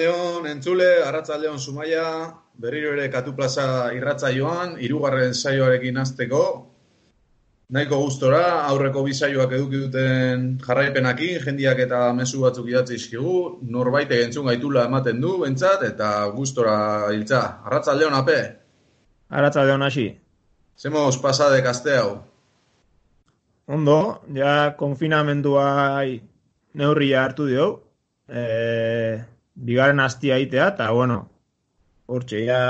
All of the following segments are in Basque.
Arratsaldeon entzule, arratsaldeon Zumaia, berriro ere Katu Plaza irratsaioan, hirugarren saioarekin hasteko. Nahiko gustora, aurreko bi saioak eduki duten jarraipenakin, jendiak eta mezu batzuk idatzi dizkigu, norbaitek entzun gaitula ematen du, bentsat, eta gustora hiltza. Arratsaldeon ape, Arratsaldeon hasi. zemoz pasade kaste hau. Ondo, ja konfinamendua neurria hartu dio. E, bigarren hastia itea, eta bueno, hortxe, ja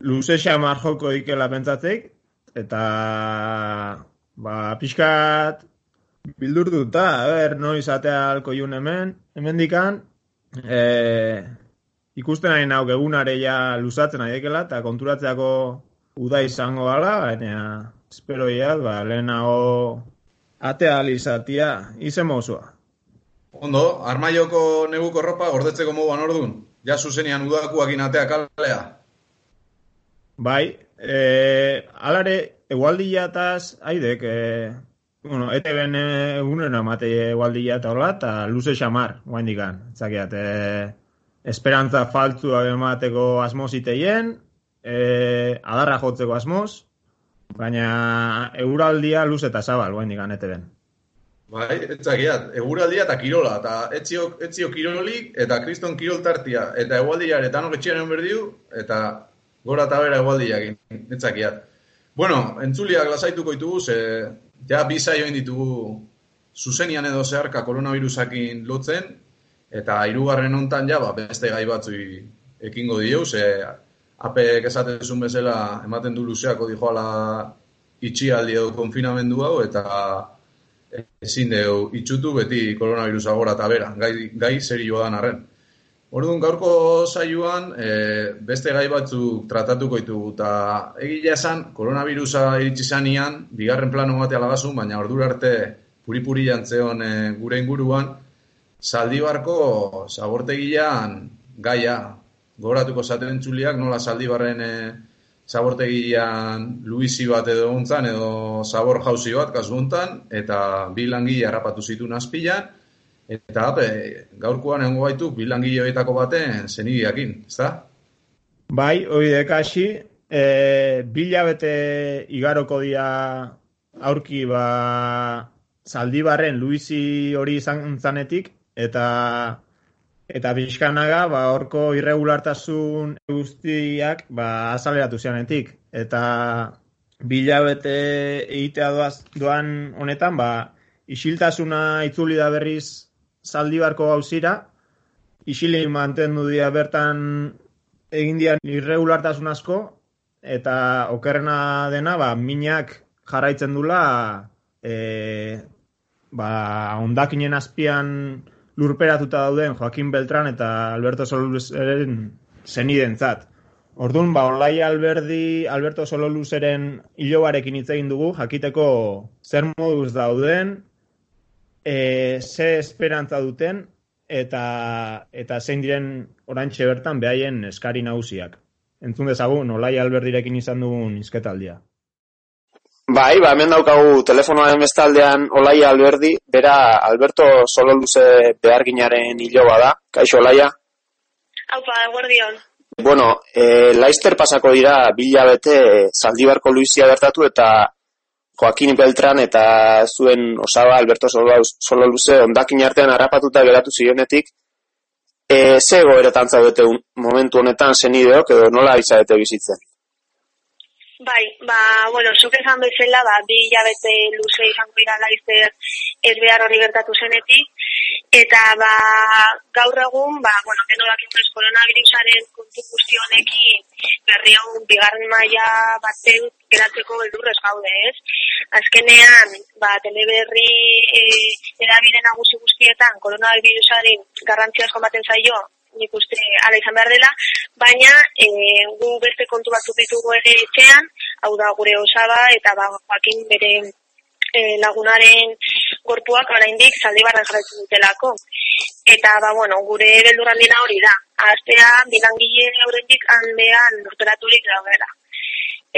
luze xamar joko ikela pentsatzeik, eta ba, pixkat bildur duta, a ber, noiz atea alko jun hemen, hemen dikan, e, ikusten ari nauk egunare ja luzatzen aiekela, eta konturatzeako uda izango gala, baina espero iat, ba, lehenago atea alizatia, izen mozua. Ondo, armaioko neguko ropa gordetzeko moduan ordun. Ja zuzenian udakuak inatea kalea. Bai, e, alare, egualdia taz, haidek, e, bueno, ete ben egunen amate egualdia eta hola, eta luze xamar, guain dikan, zakiat, e, esperantza faltzua emateko asmoz iteien, e, adarra jotzeko asmoz, baina euraldia luze eta zabal, guain dikan, ete ben. Bai, etzakiat, eguraldia eta kirola, eta etzio, etzio kirolik, eta kriston kirol tartia, eta egualdia ere tanok etxean berdiu, eta gora eta bera egualdiakin, etzakiat. Bueno, entzuliak lasaituko ditugu, ze ja bi saio ditugu zuzenian edo zeharka koronavirusakin lotzen, eta hirugarren hontan ja, ba, beste gai batzu ekingo dio, ze apek esaten zuen bezala ematen du luzeako dijoala itxialdi edo konfinamendu hau, eta ezin deu itxutu beti koronavirusa gora eta bera, gai, gai serioa dan arren. Orduan, gaurko saioan, e, beste gai batzuk tratatuko ditugu, eta egia esan, koronavirusa iritsi zanean, bigarren plano batea lagazun, baina ordura arte puri-puri jantzeon e, gure inguruan, zaldibarko zabortegian gaia, gogoratuko zaten txuliak, nola zaldibarren e, zabortegian Luisi bat edo ontzan, edo zabor jauzi bat kasu hontan, eta bi langile harrapatu zituen azpilan, eta ape, gaurkoan egongo baitu bi langile horietako baten zenigiakin, ezta? Bai, hoi dekasi, e, bilabete igaroko dia aurki ba zaldibarren Luisi hori izan zanetik, eta eta bizkanaga ba horko irregulartasun guztiak ba azaleratu zianetik eta bilabete egitea doaz, doan honetan ba isiltasuna itzuli da berriz zaldibarko gauzira. Isili mantendu dira bertan egin dian irregulartasun asko. Eta okerrena dena ba minak jarraitzen dula e, ba ondakinen azpian lurperatuta dauden Joaquin Beltran eta Alberto Sololuzeren zenidentzat. Orduan, ba, Olai Alberdi, Alberto Sololuzeren hilobarekin hitz egin dugu, jakiteko zer moduz dauden, e, ze esperantza duten, eta, eta zein diren orantxe bertan behaien eskari nagusiak. Entzun dezagun, Olai Alberdirekin izan dugun izketaldia. Bai, ba, hemen daukagu telefonoaren bestaldean Olaia Alberdi, bera Alberto Sololuze beharginaren hiloba da. Kaixo, Olaia? Haupa, guardion. Bueno, e, Laister pasako dira bilabete Zaldibarko Luizia bertatu eta Joaquin Beltran eta zuen osaba Alberto Sololuze ondakin artean harrapatuta geratu zirenetik. E, ze goeretan zaudete momentu honetan zenideok edo nola izadete bizitzen? Bai, ba, bueno, zuk esan bezala, ba, bi hilabete luze izango dira laizzer ez behar hori gertatu zenetik, eta ba, gaur egun, ba, bueno, geno dakitzen koronavirusaren kontu guzti honekin, berri hau bigarren maila baten geratzeko beldurrez gaude, ez? Azkenean, ba, teleberri e, edabide nagusi guztietan koronavirusaren garrantzia asko baten zaio, nik uste ala izan behar dela, baina e, gu beste kontu batzuk ditugu ere etxean, hau da gure osaba eta ba, joakin bere e, lagunaren gorpuak oraindik zaldi barren jarretzen dutelako. Eta, ba, bueno, gure beldurrandina hori da. Aztea, bilangile horrendik handean lurperaturik daudela.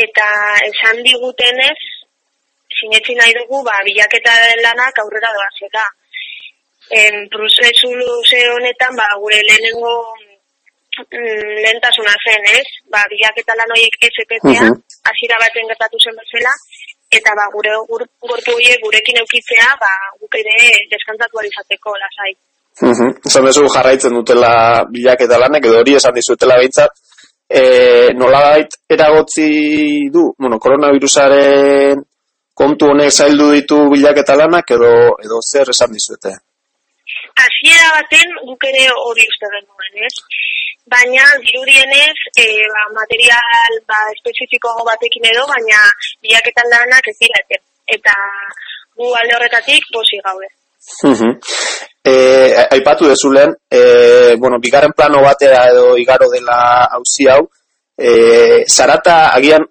Eta esan digutenez, sinetzi nahi dugu, ba, bilaketa lanak aurrera doazela en prozesu luze honetan ba gure lehenengo mm, lehentasuna zen, ez? Ba bilaketa lan horiek SPTA hasiera baten gertatu zen bezala eta ba gure gorpu gurekin eukitzea, ba guk ere deskantzatu izateko lasai. Esan bezu jarraitzen dutela bilaketa lanek edo hori esan dizutela behintzat, e, nolabait eragotzi du, bueno, koronavirusaren kontu honek zaildu ditu bilaketa lanak edo edo zer esan dizuete? Hasiera baten guk ere hori uste genuen, ez? Baina dirudienez, e, ba, material ba, espezifiko batekin edo, baina bilaketan lanak ez dira eta gu alde horretatik posi gaude. Uh aipatu dezulen, e, bueno, bigarren plano batera edo igaro dela hauzi hau, e, zarata agian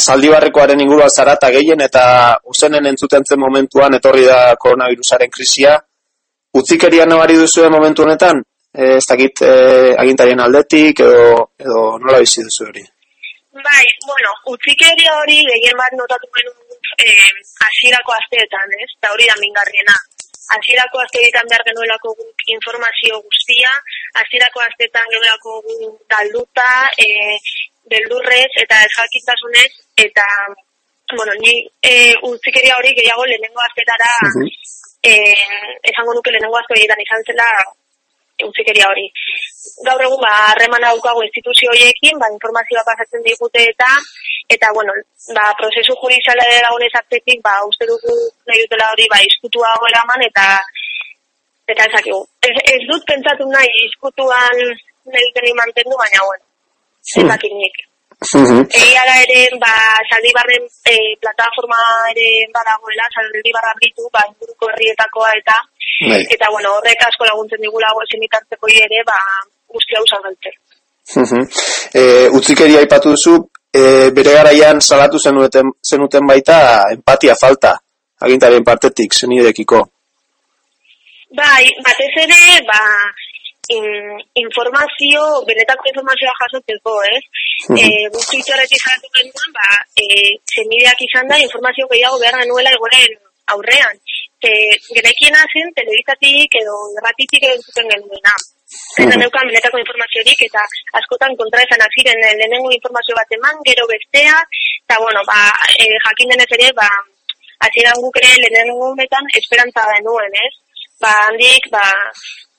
zaldibarrekoaren ingurua zarata gehien eta usenen entzuten zen momentuan etorri da koronavirusaren krisia, utzikeria nabari duzu momentu honetan? E, ez dakit e, agintarien aldetik edo, edo nola bizi duzu hori? Bai, bueno, utzikeria hori gehien bat notatu genuen e, asirako asteetan, ez? Eta hori da mingarriena. Asirako asteetan behar genuelako informazio guztia, asirako asteetan genuelako talduta, e, beldurrez eta ezjakintasunez, eta, bueno, ni e, utzikeria hori gehiago lehenengo astetara eh, esango nuke lehenengo azko egiten izan zela utzikeria hori. Gaur egun, ba, harreman daukago instituzio horiekin, ba, informazioa pasatzen digute eta, eta, bueno, ba, prozesu judiziala dagoenez artetik, ba, uste dugu nahi dutela hori, ba, izkutua eraman, eta, eta ezakigu. Ez, ez dut pentsatu nahi, izkutuan nahi duten mantendu, baina, bueno, ezakik nik. Mhm. Egia da ere, ba, saldibarren e, plataforma ere badagoela, saldibarra bitu, ba, inguruko herrietakoa eta, bai. eta, bueno, horrek asko laguntzen digulago esen ikartzeko ere, ba, guzti hau salgaltzen. Mhm. e, utzikeria aipatu duzu, e, bere garaian salatu zenuten, zenuten baita empatia falta, agintarien partetik, zenidekiko. Bai, batez ere, ba, in, informazio, benetako informazioa jasotzeko, ez? Mm -hmm. E, Guztu itxarretik jaratu genuen, ba, e, zenideak izan da, informazio gehiago behar genuela egoren aurrean. Te, genekien hazen, telebizatik edo erratitik edo zuten genuena. Ez da neukan benetako informaziorik eta askotan kontra esan aziren lehenengo informazio bat eman, gero bestea, eta bueno, ba, e, jakin denez ere, ba, aziran guk ere lehenengo metan esperantza denuen, ez? Ba, handik, ba,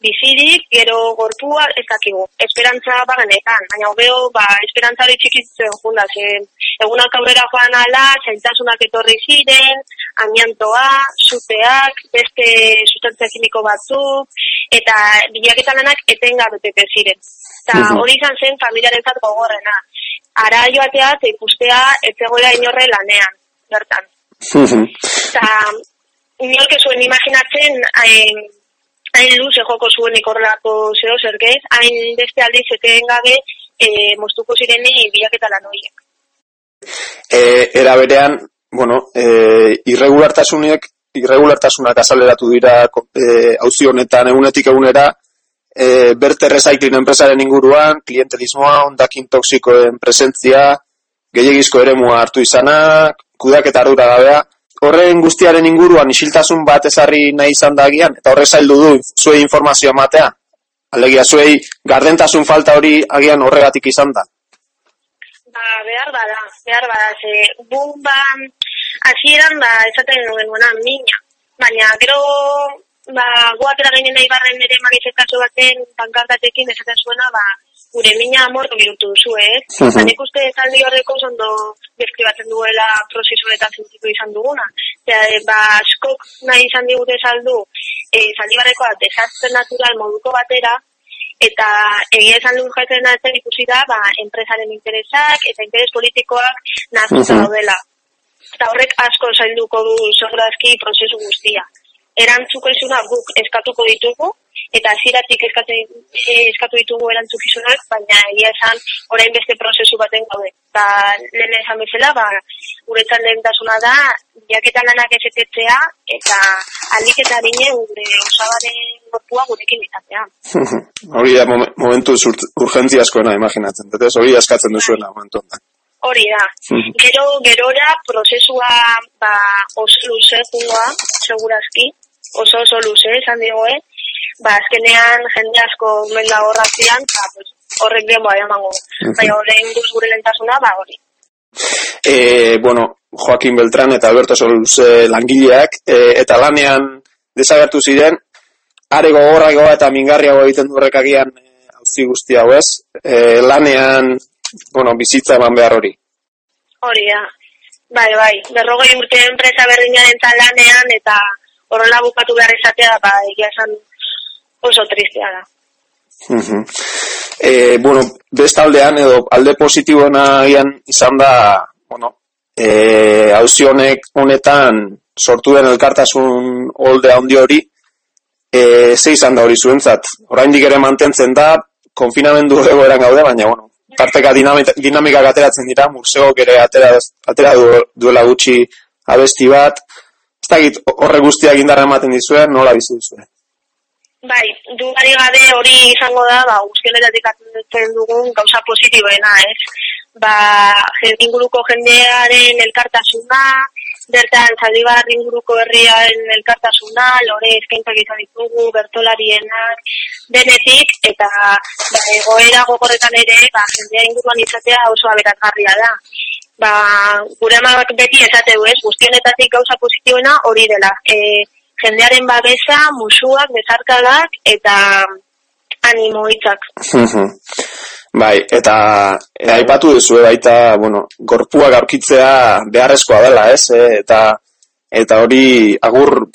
bizirik, gero gorpua, ez dakigu, esperantza baganetan, baina hobeo, ba, esperantza hori txikitzen junda, zen, egunak aurrera joan ala, zaintasunak etorri ziren, amiantoa, zuteak, beste sustantzia kimiko batzuk, eta bilaketan lanak etengabetete ziren. Eta hori izan zen familiaren zat gogorrena. Ara joatea, eta ikustea, ez zegoela inorre lanean, bertan. Eta, inolke zuen imaginatzen, hain, hain luze joko zuen ikorrelako zeo zergez, hain beste aldiz eten gabe e, moztuko zireni bilaketa lan horiek. E, era berean, bueno, e, irregulartasunek, irregulartasunak azaleratu dira e, hauzi honetan egunetik egunera, e, berte recycling enpresaren inguruan, klientelismoa, ondakin toksikoen presentzia, gehiagizko eremua hartu izana, kudaketa ardura gabea, horren guztiaren inguruan isiltasun bat ezarri nahi izan da eta horre zaildu du zuei informazioa matea. Alegia, zuei gardentasun falta hori agian horregatik izan da. Ba, behar bada, behar bada, ze bumba hasieran ba, esaten nuen gona, mina. Baina, gero, ba, guatera gainen nahi barren ere magizet baten pankartatekin esaten zuena, ba, gure mina amorto bihurtu duzu, ez? Mhm. Eta nik uste zaldi horreko ondo deskribatzen duela prozesu honetan sentitu izan duguna. Eta, e, ba, askok nahi izan digute saldu, e, zaldi barrekoa desastre natural moduko batera, eta egia esan lur jatzen zen ikusi da, ba, enpresaren interesak eta interes politikoak naztuta Mhm. daudela. Eta horrek asko zailduko du segurazki prozesu guztia. Erantzuko izuna guk eskatuko ditugu, eta ziratik eskatu, eh, eskatu ditugu erantzukizunak, baina egia esan orain beste prozesu baten gaude. Eta lehen esan bezala, ba, guretzat lehentasuna da, jaketan lanak ezetetzea, eta alik eta harine gure osabaren gorpua gurekin izatea. hori da momen- momentu urt- urgentziaskoena imaginatzen. Ez hori askatzen duzuena momentu honetan. Hori da. Mhm. Gero, gerora, prozesua ba, oso luze segurazki, oso oso luze, esan digoe, ba, azkenean jende asko menda horratzian, ba, pues, horrek den bai emango. Baina horrein guz gure lentasuna, ba, hori. E, bueno, Joaquin Beltran eta Alberto Soluz langileak, e, eta lanean desagertu ziren, are gogorrago eta mingarriago egiten du horrek agian e, auzi guzti hau ez, e, lanean, bueno, bizitza eman behar hori. Hori da. Bai, bai, berrogei urte enpresa berdinaren lanean, eta horrela bukatu behar izatea, ba, egia esan oso tristea da. E, bueno, bestaldean edo alde positiboena agian izan da, bueno, e, auzi honek honetan sortu den elkartasun holde handi hori, e, ze izan da hori zuentzat. Oraindik ere mantentzen da, konfinamendu egoeran gaude, baina, bueno, tarteka dinamika, dinamikak ateratzen dira, museok ere atera, atera du, duela gutxi abesti bat, ez dakit horre guztiak indarra ematen dizuen, nola bizi duzuen. Bai, dugari gabe hori izango da, ba, guztionetatik atzen dugun gauza positiboena, ez? Ba, inguruko jendearen elkartasuna, bertan zaldibar inguruko herriaren elkartasuna, lore eskaintzak izan ditugu, bertolarienak, denetik, eta ba, egoera gogorretan ere, ba, jendea inguruan izatea oso aberatgarria da. Ba, gure amak beti esate du, ez? Guztionetatik gauza positiboena hori dela. E, jendearen babesa, musuak, bezarkadak eta animo hitzak. Bai, eta e, aipatu duzu baita, bueno, gorpuak aurkitzea beharrezkoa dela, ez? E, eta eta hori agur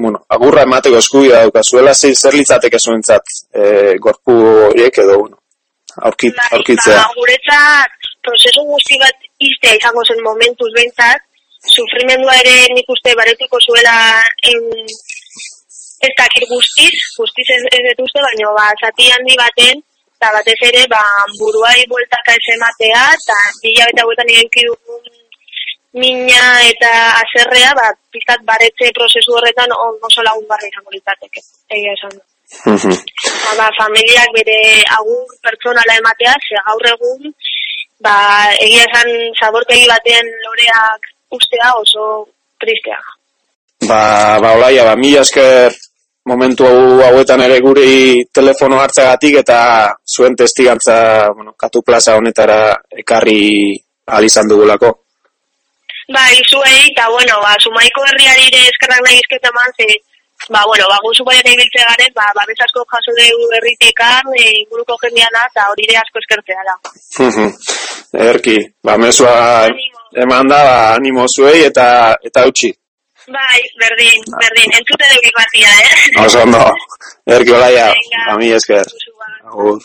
bueno, agurra emateko eskubidea daukazuela, zer zer litzateke zuentzat e, gorpu horiek edo bueno, aurkit, Bai, aurkitzea. Ba, guretzat prozesu guzti bat iztea izango zen momentuz behintzat, sufrimendua ere nik uste baretuko zuela en, ez dakit guztiz, guztiz ez, ez dut uste, baina ba, zati handi baten, eta batez ere ba, buruai bueltaka ez ematea, eta bila eta bueltan irenki dugun mina eta azerrea, ba, pizkat baretze prozesu horretan oso lagun barra izango litzateke, egia esan du. Mhm. Ba, ba, familiak bere agur pertsonala ematea, ze gaur egun, ba, egia esan zabortegi batean loreak ustea oso tristea. Ba, ba, olaia, ba, mila esker momentu hau hauetan ere guri telefono hartzagatik eta zuen testigantza, bueno, katu plaza honetara ekarri ahal izan dugulako. Ba, izuei, eta bueno, ba, sumaiko herriari ere eskerrak nahi eman, ze, ba, bueno, ba, guzu baina ibiltze garen, ba, babes asko jaso dugu herritikan, e, inguruko jendeana, eta hori ere asko eskertzea da. Erki, ba, mesua Animo. Eman da, ba, animo zuei eta eta utzi. Bai, berdin, berdin, entzute dugu irratia, eh? Oso ondo, erki olaia, mila esker. Agur.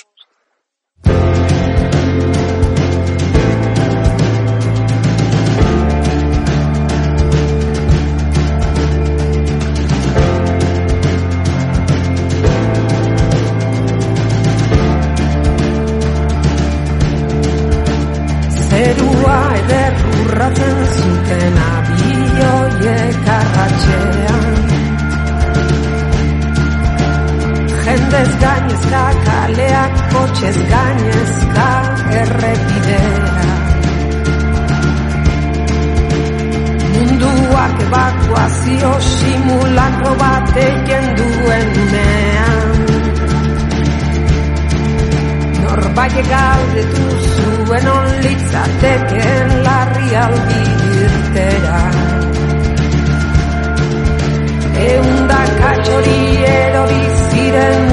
Eder urratzen zuten abioiek arratxean Jendez gainezka kaleak kotxez gainezka errepidea. Munduak evakuazio simulakro bat egin duen unean. Norbait galdetu zuen on litzateken larrialdi irtera. Eundaka txori erori ziren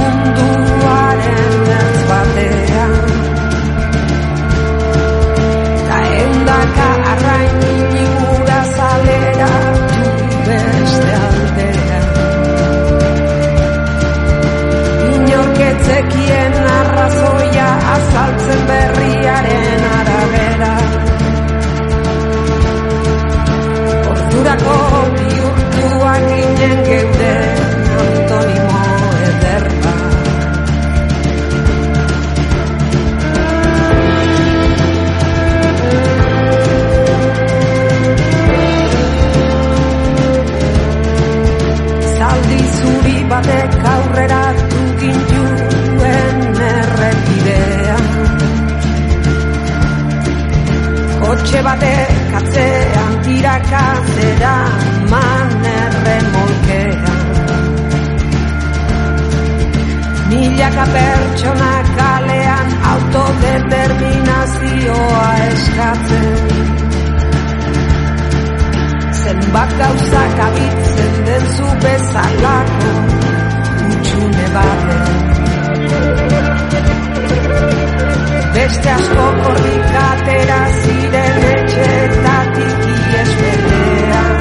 Zenbat gauzak abitzen den zu bezalako utxune baten Beste asko korrikatera ziren etxetatik iespetean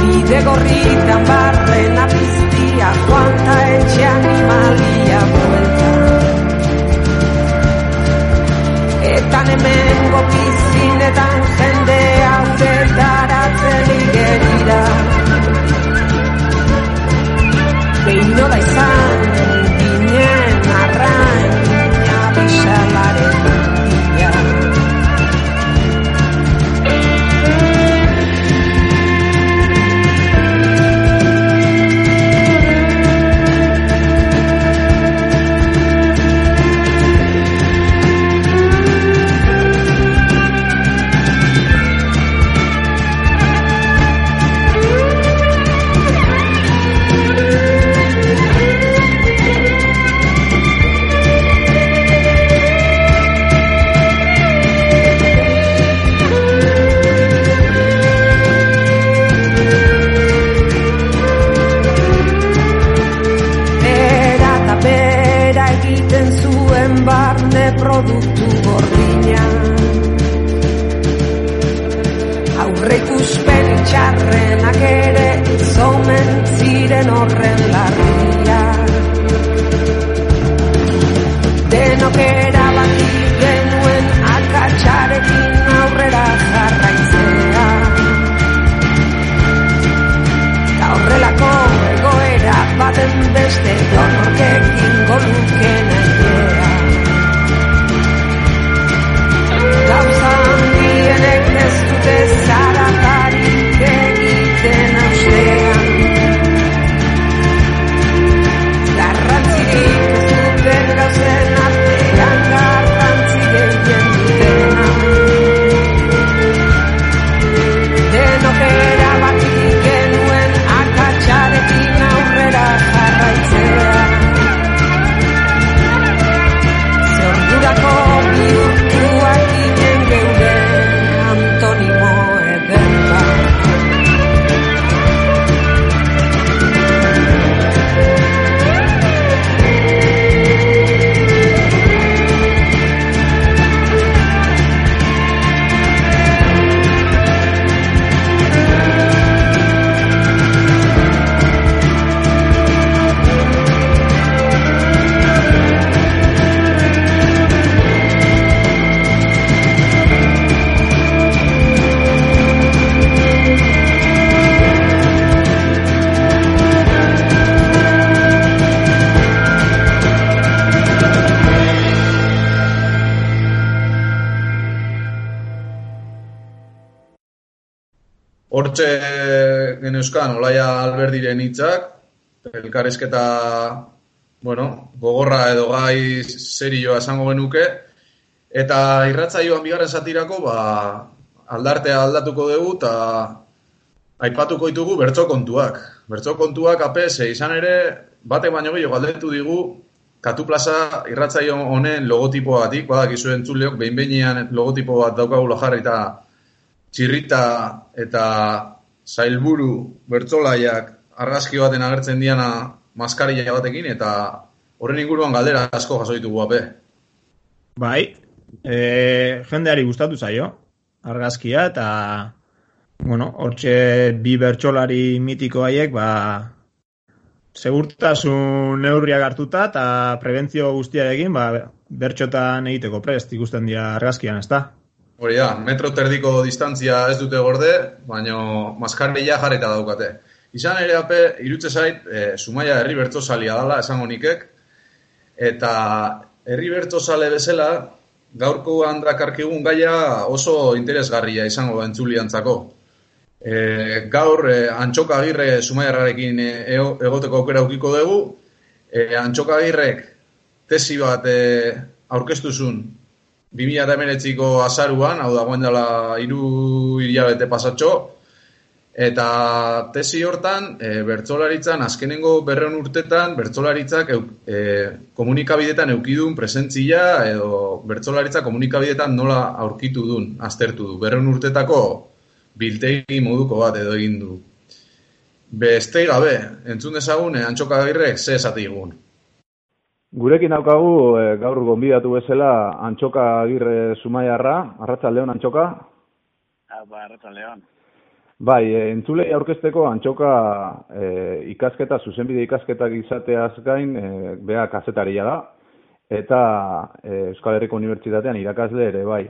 Bide gorritan barren apiztia Joanta etxe animalia buelta. Etan hemen gopizinetan Zetaratzen igerira Behin nola izan ginen arrain Abisalaren Alberdiren hitzak, elkarrizketa, bueno, gogorra edo gai serioa esango genuke, eta irratzaioan bigarren satirako, ba, aldartea aldatuko dugu, eta aipatuko ditugu bertso kontuak. Bertso kontuak APS izan ere, batek baino gehiago galdetu digu, Katu plaza irratzaio honen logotipoatik, badakizu entzuleok, behin behinean logotipo bat daukagula jarri eta txirrita eta zailburu bertzolaiak argazki baten agertzen diana maskarilla batekin eta horren inguruan galdera asko jaso ditugu ape. Bai, e, jendeari gustatu zaio, argazkia, eta, bueno, hortxe bi bertsolari mitiko haiek, ba, segurtasun neurriak hartuta eta prebentzio guztiarekin, ba, bertxotan egiteko prest ikusten dira argazkian, ezta? Hori da, metro terdiko distantzia ez dute gorde, baino maskarilla jarrita daukate. Izan ere ape, irutze zait, e, Zumaia herri bertsosalia dala, esango nikek, eta herri bertsosale bezala, gaurko handrakarkigun gaia oso interesgarria izango da entzuliantzako. E, gaur e, Antxoka Agirre Zumaiarrarekin e, ego- egoteko aukera aukiko dugu. E, Antxoka Agirrek tesi bat e, aurkeztu zuen 2008ko azaruan, hau da guen dela iru hilabete pasatxo, eta tesi hortan, e, bertsolaritzan, azkenengo berreun urtetan, bertsolaritzak e, komunikabidetan eukidun presentzia, edo bertsolaritza komunikabidetan nola aurkitu dun, aztertu du. Berreun urtetako biltegi moduko bat edo egin du. Beste gabe, entzun dezagun, eh, antxoka gagirrek, ze esate egun. Gurekin daukagu e, gaur gonbidatu bezala Antxoka Agirre Zumaiarra, Arratsaldeon Antxoka. Ah, ba, Arratsaldeon. Bai, e, entzulei aurkezteko Antxoka e, ikasketa, zuzenbide ikasketak izateaz gain, e, bea kazetaria da eta e, Euskal Herriko Unibertsitatean irakasle ere bai.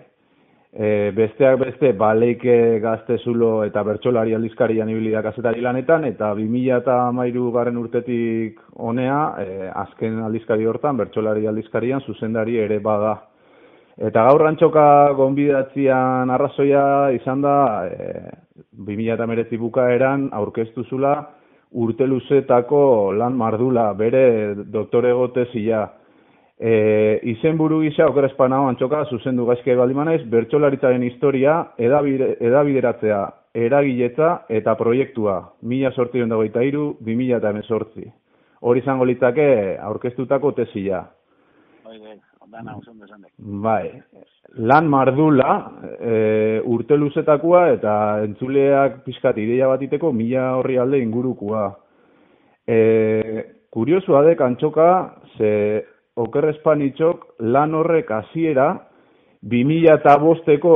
E, besteak beste, baleike gazte zulo eta bertsolari aldizkarian ibili da kazetari lanetan, eta 2000 eta mairu garen urtetik honea, e, azken aldizkari hortan, bertsolari aldizkarian zuzendari ere bada. Eta gaur rantxoka gonbidatzian arrazoia izan da, e, 2000 eta merezi bukaeran aurkeztu zula urte luzetako lan mardula, bere doktore gotezia. E, izen buru gisa, okerespan hau antxoka, zuzendu gaizke baldimanez, bertsolaritzaren historia, edabideratzea, eragiletza eta proiektua, mila sorti hon dagoita iru, bi mila eta emezortzi. Hori izango litzake aurkeztutako tesila. Bai, lan mardula, e, urte luzetakoa eta entzuleak pixkat ideia batiteko mila horri alde ingurukua. E, kuriosua dek antxoka, ze oker espanitxok lan horrek hasiera 2000 eta bosteko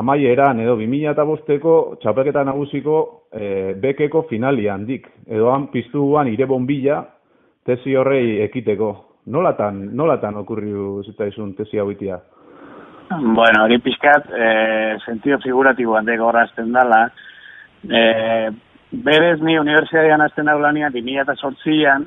amaieran edo 2000 eta bosteko txapelketa nagusiko e, bekeko finalian dik. Edo han piztuan ire bombilla tesi horrei ekiteko. Nolatan, nolatan okurriu zitaizun tesi hau itia? Bueno, hori pizkat, e, sentido figuratibo handeko horrazten dala. E, berez ni universitatean azten hau lanian, 2000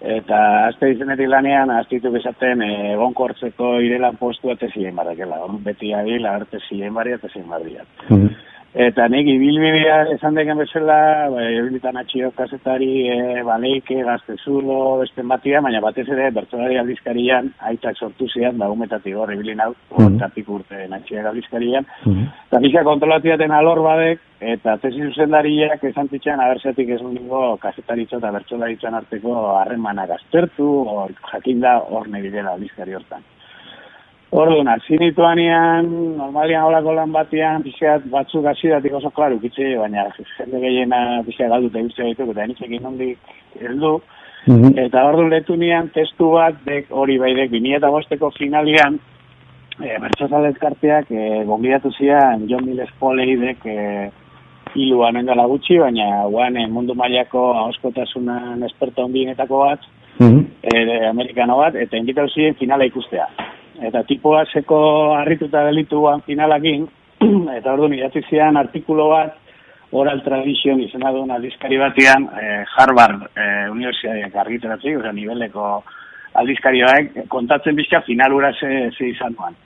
eta Eta azte izenetik lanean, aztitu bezaten egonkortzeko irelan postua tezien barrakela. Hor beti adil, arte zien barria, tezien barria. Mm Eta nik ibilbidea esan deken bezala, ba, ibilbitan atxio kasetari, e, baleike, gazte zulo, beste batia, baina batez ere, bertzolari aldizkarian, aitak sortu zian, ba, umetatik hor, ibilin hau, mm -hmm. urte natxio aldizkarian. Mm -hmm. Eta pixka kontrolatiaten alor badek, eta tesi zuzendariak esan zitxan, abertzatik ez ningo kasetaritzo eta bertzolaritzan arteko harremanak aztertu, or, jakinda hor nebidela aldizkari hortan. Orduan, zinituanean, normalian holako lan batean, pixeat batzuk hasidatik oso klaru, kitxe, baina jende gehiena pixeat galdu eta guztia ditu, eta enitzek inondik heldu. Mm -hmm. Eta orduan letu testu bat, dek hori bai dek, 2005ko finalian, e, bertxozalet karteak, e, gonbidatu zian, John Miles Polei dek, e, hiluan engala gutxi, baina guan e, mundu mailako hauskotasunan esperto onbienetako bat, mm -hmm. e, amerikano bat, eta invitau ziren finala ikustea eta tipoa seko harrituta delituan finalakin, eta orduan idatzi zian artikulo bat, oral tradition izena duen aldizkari batian, eh, Harvard eh, Universitateak argiteratzik, oza, niveleko aldizkari batek, kontatzen bizka finalura ze, ze izan duan.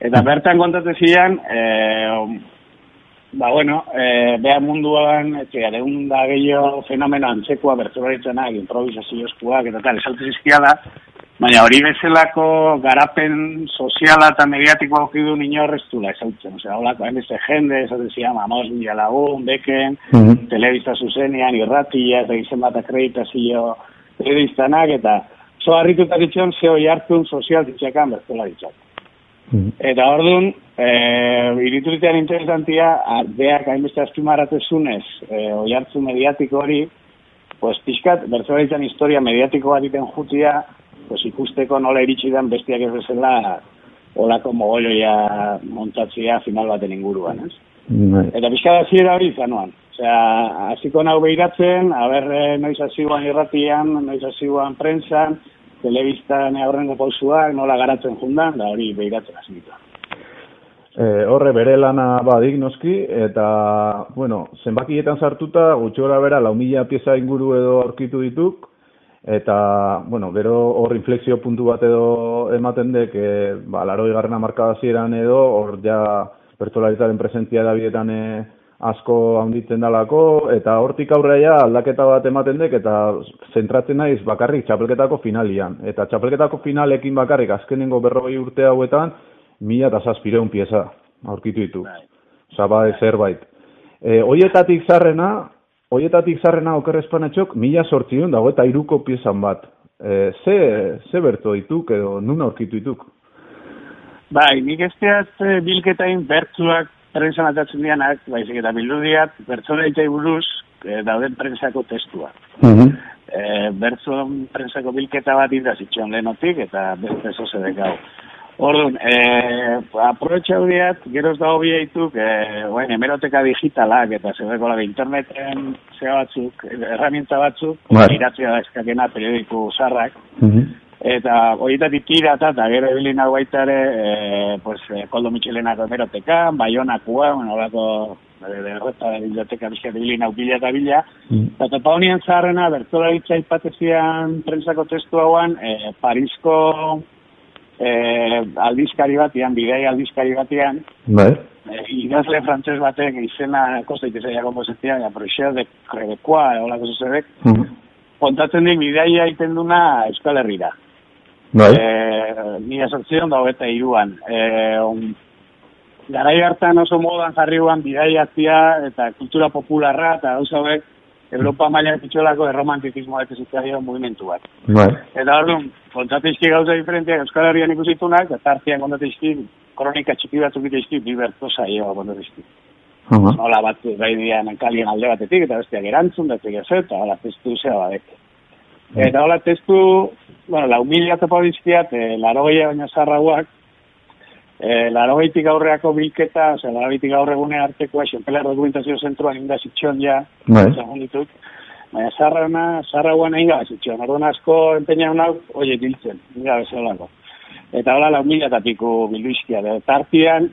Eta bertan kontatzen zian, eh, ba bueno, eh, beha munduan, etxea, deun da gehiago fenomeno antzekoa, bertzularitzenak, improvisazioeskuak, eta tal, esaltez izkiala, Baina hori bezalako garapen soziala eta mediatiko aukidu nino horreztula ezautzen. Osea, holako, hain beste jende, esaten zian, mamos, mila lagun, beken, mm -hmm. telebista zuzenean, irratia, eta izen bat akreditazio telebiztanak, eta zo harrituta ditxon, ze hoi hartun sozial ditxekan bertela ditxak. Mm Eta hor dun, e, irituritean interesantia, beak hainbeste azpimaratezunez, e, oi hartzu mediatiko hori, pues pixkat, bertzelaritzen historia mediatiko bat iten jutia, pues ikusteko nola iritsi den bestiak ez bezala olako mogoloia montatzea final baten inguruan, ez? Bai. Eta pixka da ziera hori zanuan. Osea, hasiko nau behiratzen, haber eh, noiz hasiguan irratian, noiz hasiguan prensan, telebistan aurrengo pausuak, nola garatzen jundan, da hori behiratzen hasitu. E, horre bere lana badik noski, eta, bueno, zenbakietan sartuta, gutxora bera, lau mila pieza inguru edo aurkitu dituk, eta, bueno, gero hor inflexio puntu bat edo ematen dek, e, ba, laro markadazieran edo, hor ja pertsolaritaren presentzia da bidetan e, asko handitzen dalako, eta hortik aurrea aldaketa bat ematen dek, eta zentratzen naiz bakarrik txapelketako finalian. Eta txapelketako finalekin bakarrik azkenengo berrogei urte hauetan, mila eta zazpireun pieza aurkitu ditu. Bai. Osa, bade zerbait. E, oietatik zarrena, oietatik zarrena okerrezpanetxok, mila sortzion dago eta iruko piezan bat. E, ze, ze berto dituk edo nun aurkitu dituk? Bai, nik ez teaz eh, bilketain bertzuak prensan atatzen dianak, baizik eta bildu diat, bertzoleitai buruz eh, dauden prensako testua. Mhm. E, bertzon prensako bilketa bat indazitxon lehenotik, eta beste zoze dekau. Orduan, e, aprobetxau diat, geroz dago biaituk, e, oain, hemeroteka digitalak, eta laga interneten zea batzuk, herramienta batzuk, Bai. iratzea da eskakena periodiku zarrak, Mhm. Eta horietatik tirata, eta gero ebilin hau baita ere, e, pues, e, Koldo Michelenako emerotekan, Baionakua, bueno, horako de, de reta de biblioteka bizkat ebilin hau bila eta bila. Eta topa honien zaharrena, bertolaritza ipatezian prensako testu hauan, e, Parisko e, aldizkari batian, bidei aldizkari batian, Bai. e, idazle frantses batek izena kosta itezaia kompozitzia, ja, Proxer de Crebecoa, holako zuzedek, Mhm. kontatzen dik bidaia egiten duna Euskal Herrira. Bai. Eh, mila sortzion da hogeta iruan. Eh, on, garai hartan oso modan jarriuan bidaiatzia eta kultura popularra eta gauza hauek Europa maila pitxolako erromantizismoa eta zitzaio movimentu bat. Bai. Eta orduan, kontatizki gauza diferenteak Euskal Herrian ikusitunak, eta artean kontatizki kronika txiki batzuk itizki, bi berto saioa kontatizki. Aha. Nola bat gai dian kalien alde batetik, eta besteak erantzun, da ez eta hola testu zea badek. Eta hola testu, bueno, lau mila topo dizkiat, e, laro gehiago baina zarrauak, e, laro gehitik aurreako bilketa, ose, laro gehitik aurre gune artekoa, xenpelar dokumentazio zentroan inda zitxon ja, Bai. segun ditut, baina zarrauna, zarrauan egin gabe zitxon, orduan asko empeña hau, oie, biltzen, inga. Eta hola lau mila eta piku bildu izkia, eta tartian,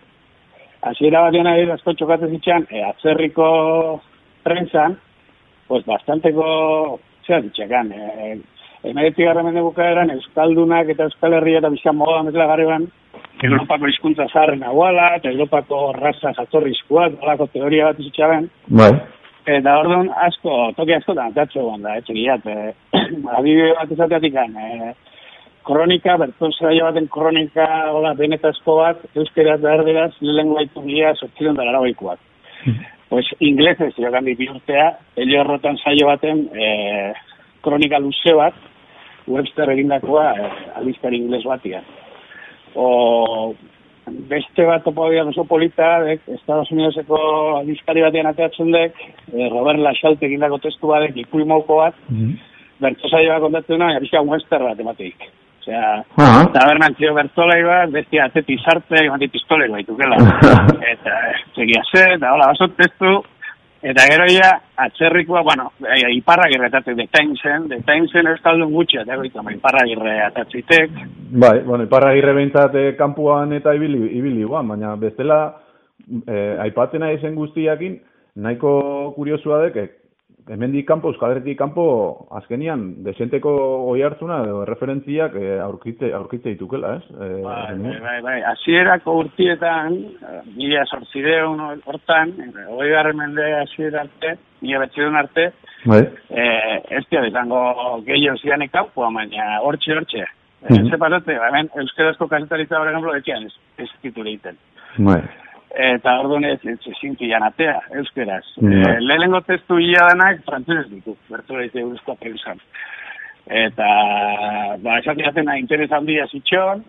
hasiera batean ari asko txokatzen zitxan, e, atzerriko prensan, pues bastanteko, zera ditxekan, e, emeretik garra mende bukaeran, Euskaldunak eta Euskal Herria eta bizan moda metela garreban, Europako hizkuntza zaharren aguala, eta Europako raza jatorrizkoak, holako teoria bat izitxaben, Bai. Eta orduan asko, toki asko da, datxo egon da, etxe gilat. E, adibide bat ezateatik e, kronika, berton zeraio baten kronika, hola, benetazko bat, euskeraz da erderaz, lehen gaitu gira, sortziron da larabaikoak. Pues inglesez, jokan dipi urtea, elio horretan saio baten e, kronika luze bat, Webster egindakoa, e, aldizkari ingles batia. O, beste bat topo oso polita, dek, Estados Unidoseko aldizkari batean ateatzen dek, eh, Robert Lachalte egindako testu bat, ikuy mauko bat, bertso saioa kontatzen da, jarrizka Webster bat emateik. Osea, Aha. tabernantzio bertolai bat, bestia atzeti sarte, emati pistolei baitukela. eta, eh, segia ze, eta hola, oso testu, eta gero ja, atzerrikoa, bueno, e, iparra gerretatek de Timesen, de Timesen euskaldun gutxi, eta goita, iparra gerre atatzitek, Bai, bueno, iparra girre behintzat eh, kanpuan eta ibili, ibili guan, baina bestela eh, aipatzen nahi zen guztiakin, nahiko kuriosua dek, eh, hemendik kanpo, Euskal Herritik kanpo, azkenian, desenteko oi hartzuna, edo referentziak eh, aurkitze, aurkitze ditukela, ez? Eh, Bai, bai, bai, bai. Hasierako urtietan, eh, mila sortzideun hortan, eh, hogei garren mende hasiera arte, mila betxedun arte, Bai. eh, ez dira izango gehiago zianek kanpoa, baina hortxe, hortxe. Mhm. Mm -hmm. Zepatate, hemen euskarazko kasetaritza, por ejemplo, etxean ez, ez titulu egiten. Bai. Eta orduan ez, ez ezinki janatea, euskeraz. Mhm. Eh, lehenengo testu ia danak, frantzunez ditu, bertu daite eusko prensan. Eta, ba, esateatzen interes handia zitxon,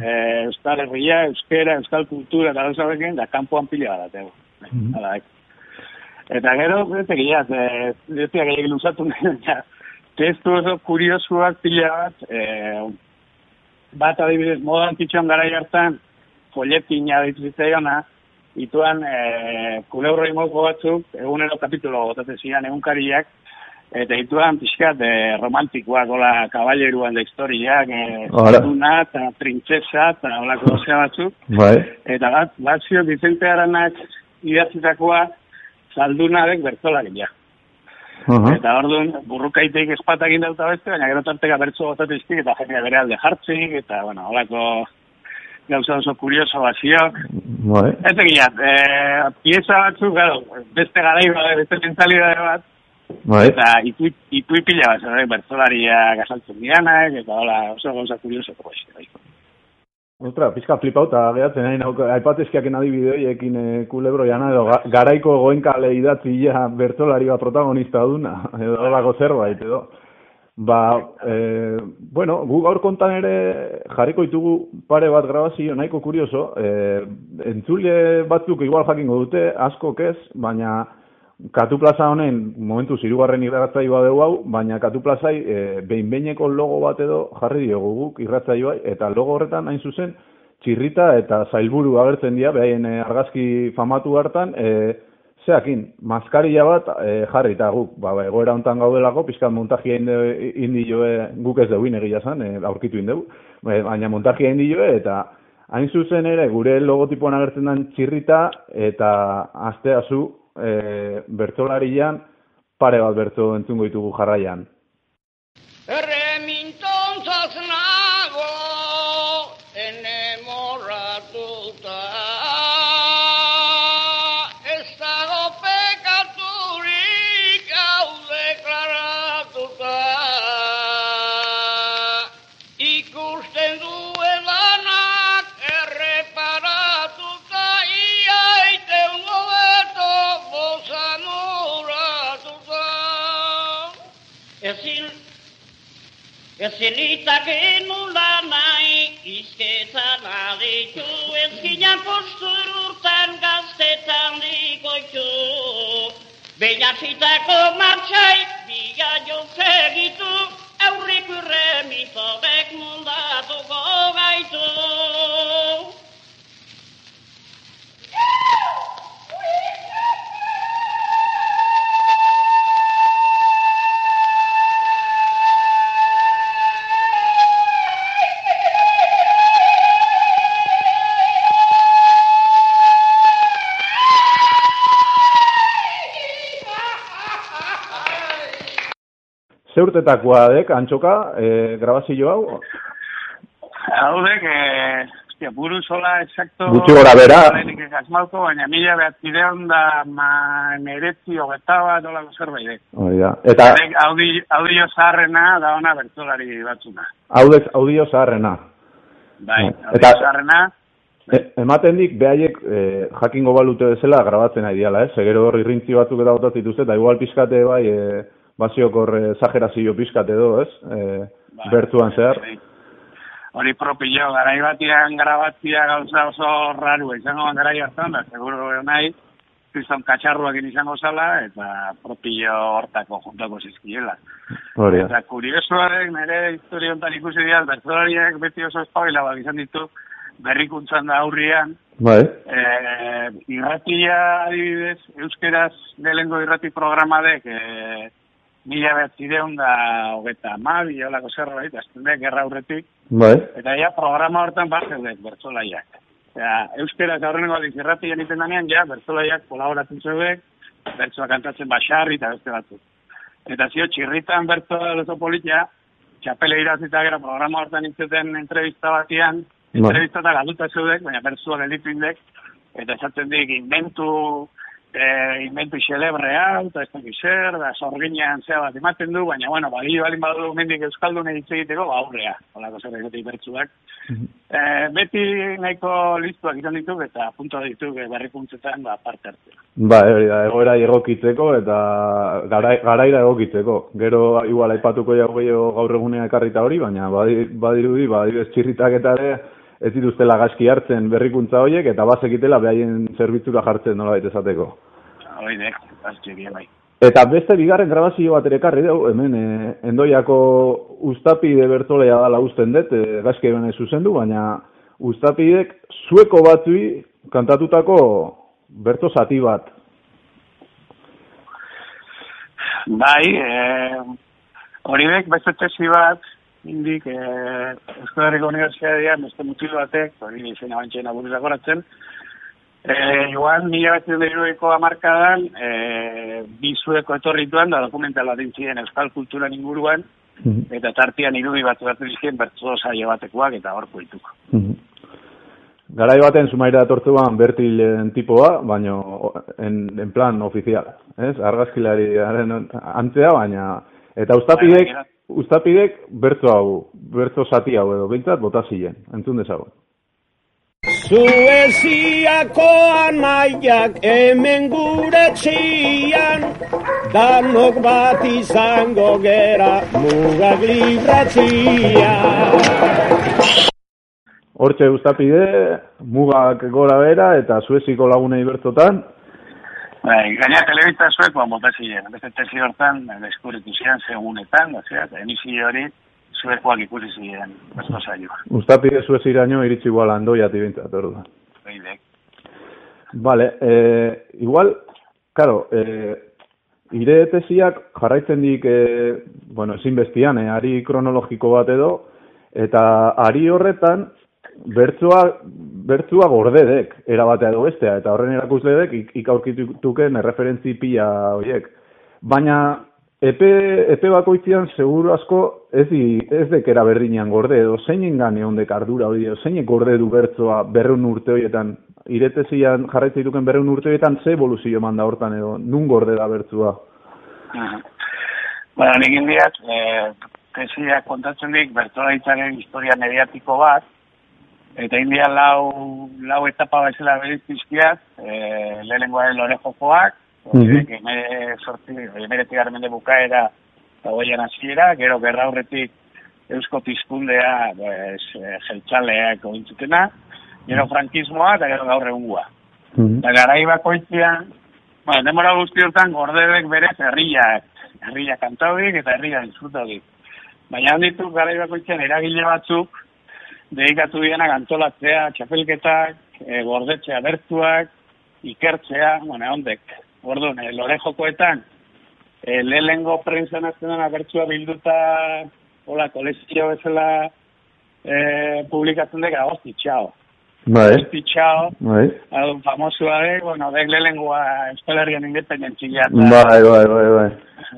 eh, Euskal Herria, Euskera, Euskal Kultura, eta gauza bekin, da kanpoan pila bat. Mhm. Hala, ek. Eta gero, gilat, eh, bete gehiagin luzatu nahi, ja, testu oso kuriosuak pila bat, eh, bat adibidez, modan titxon gara hartan, folletina ditzitzaiona, ituan e, kuleurroi moko batzuk, egunero kapitulo botatzen ziren egunkariak, eta ituan pixkat e, romantikoak, hola, kaballeruan da historiak, e, duna, eta printzesa, eta holako zea batzuk, Bai. eta bat, bat zio Vicente Aranak idatzitakoa, zaldunarek bertolaria. Aha. Eta orduan, burrukaiteik espatak indauta beste, baina gero tarteka bertso botatiztik, eta jendea bere alde jartzik, eta, bueno, holako gauza oso kurioso baziok. Bai. Ez egiat, e, pieza batzuk, claro, beste garai bat, beste mentalidade bat, Bai. eta ipu, ipu pila bat, zer, bertzolaria gasaltzen dianak, eta hola, oso gauza kurioso, pues, bai. Ostra, pizka flipauta gehatzen nahi nauk, aipatezkiaken adibideoiekin e, kulebro jana, edo ga- garaiko goenkale idatzia bertolari bat protagonista duna, edo horrako zerbait, edo. Ba, e, bueno, gu gaur kontan ere jarriko ditugu pare bat grabazio nahiko kurioso, e, entzule batzuk igual jakingo dute, askok ez, baina Katu plaza honen momentu zirugarren irratzaioa dugu hau, baina Katu plazai e, behin-behineko logo bat edo jarri diogu guk irratzaioa, eta logo horretan hain zuzen txirrita eta zailburu agertzen dira, behaien argazki famatu hartan, e, zeakin, maskarilla bat e, jarri eta guk, ba, ba, egoera hontan gaudelako, pizkat montajia indi, indi joe, guk ez dugu egia zan, e, aurkitu indegu, e, baina montajia indi joe, eta hain zuzen ere, gure logotipoan agertzen den txirrita, eta asteazu, e, bertolarian, pare bat berto entzungo ditugu jarraian. Ezin litake nula nahi izketan aditu Ezkinan postur urtan gaztetan dikoitu Beinazitako martxai biga joz egitu Aurrik urremitodek mundatuko gaitu Zeurtetakoa dek, antxoka, e, grabazio hau, Haudek, eh, hostia, buru sola exacto... Gutxi gora bera. Asmalko, baina mila behatzideon da ma meretzi hogeta bat olako zerbait. dek. da. Eta Dek, audi, audio zaharrena da ona bertolari batzuna. haudez audio zaharrena. Bai, Eta- audio zaharrena, E, ematen dik, behaiek e, jakingo balute bezala grabatzen ari diala, eh? Segero hor irrintzi batzuk eta botat dituzte, eta igual pizkate bai, e, basiokor e, zagerazio pizkate edo, ez? E, bai, bertuan zehar. bai. Hori propio, garai batian grabatzia gauza oso raru izango garai hartan, da, seguro nahi, kriston katxarruak izango zala, eta propio hortako juntako zizkiela. Hori. Eta kuriosoarek, nire historia honetan ikusi dira, bertsolariak beti oso espabila bat izan ditu, berrikuntzan da aurrian, Bai, eh, irratia adibidez, euskeraz lehengo irrati programadek, eh, mila behatzideun da hogeta amabi, holako zerbait, azten gerra aurretik, bai, eta ja programa hortan bat zeudek, bertzolaiak. Osea, euskeraz aurrengo aldiz irratia egiten danean, ja, bertzolaiak kolaboratzen zeudek, bertsoa kantatzen basarri eta beste batzuk. Eta zio, txirritan bertso oso politia, txapele irazita gero programa hortan itzeten entrevista batian, Bai. entrevista eta galduta zeudek, baina bertsua gelditu indek, eta esaten dik, inventu, eh, inventu xelebrea, eta ez dakit zer, da sorginean zea bat ematen du, baina, bueno, balio balin badu mendik euskaldun hitz egiteko, ba, aurrea, holako zer egote bertsuak. Eh, beti nahiko listuak izan dituk eta punto dituk eh, berrikuntzetan ba, parte hartzea. Ba, hori da, egoera egokitzeko eta garai, garaira egokitzeko. Gero igual aipatuko jau gehiago gaur egunea ekarrita hori, baina badi- badirudi, txirritak eta ere ez dituztela gaski hartzen berrikuntza horiek eta bazekitela behaien zerbitzura jartzen nola esateko. Hoi dek, bien bai. Eta beste bigarren grabazio bat ere ekarri dugu, hemen e, endoiako ustapide bertolea dala usten dut, e, gaski hemen zuzendu, baina ustapidek zueko batzui kantatutako berto zati bat. Bai, eh, hori dek beste tesi bat, indik, eh, Euskal Herriko Unibertsitatean beste mutil batek, hori izena bantxena buruz akoratzen, eh, joan mila bat ziruiko amarkadan, eh, bi zueko etorrituan, da dokumental bat dintzien Euskal Kulturan inguruan, eta tartian irudi bat bat dizkien bertso saio batekoak eta hor poituko. Garai baten zumaira datortuan bertilen tipoa, baino en, en plan ofizial, ez? Argazkilariaren antzea, baina eta ustapidek, Ustapidek bertso hau, bertso zati hau edo, bintzat bota ziren, entzun dezagun. Sueziako anaiak hemen gure txian, danok bat izango gera mugak libratzia. Hortxe guztapide, mugak gora bera eta Sueziko lagunei bertotan. Bai, gaina telebista zuek, ba, mota ziren. Beste tesi hortan, deskuritu ziren segunetan, osea, eta emisio hori zuekoak ikusi ziren, besto saio. Guztapide Suez iraino iritsi igual andoia tibintzat, orduan. Beidek. Vale, eh, igual, claro, eh, ire tesiak jarraitzen dik, eh, bueno, ezin bestian, eh, ari kronologiko bat edo, eta ari horretan, bertzua, bertzua gordedek, erabatea edo bestea, eta horren erakusledek ik, ikaurkituken erreferentzi pila horiek. Baina, epe, epe bakoitzian, seguru asko, ez, di, ez dekera berdinean gorde, edo zeinen gane hondek ardura hori, zeinek gorde du bertzoa berreun urte horietan, iretezian jarraitzen dituken berreun urte horietan, ze evoluzio manda hortan edo, nun gorde da bertzua? Bueno, nik indiat, eh, kontatzen dik, bertolaitzaren historia mediatiko bat, eta india lau, lau etapa bezala beriz pizkiat, eh, lehenengoaren lore jokoak, mm sortzi, emeretik mende bukaera, eta goian hasiera, gero gerra aurretik eusko tizkundea, pues, eh, jeltzaleak ointzutena, gero frankismoa, eta gero gaur egungua. Eta garai bakoitzean, bueno, demora guzti hortan gordebek berez herriak, herriak kantaudik eta herriak disfrutaudik. Baina handitu garai bakoitzean eragile batzuk, dedikatu dienak antolatzea, txapelketak, e, gordetzea bertuak, ikertzea, bueno, ondek. Orduan, e, lore jokoetan, e, lehenengo prensa nazionala bertsua bilduta, hola, kolezio bezala e, publikatzen dek, agosti, txao. Bai, Agosti, txao. bai. Hau, famosua de, bueno, dek lehenengoa Euskal Herrian independentzia. Bai, bai, bai, bai.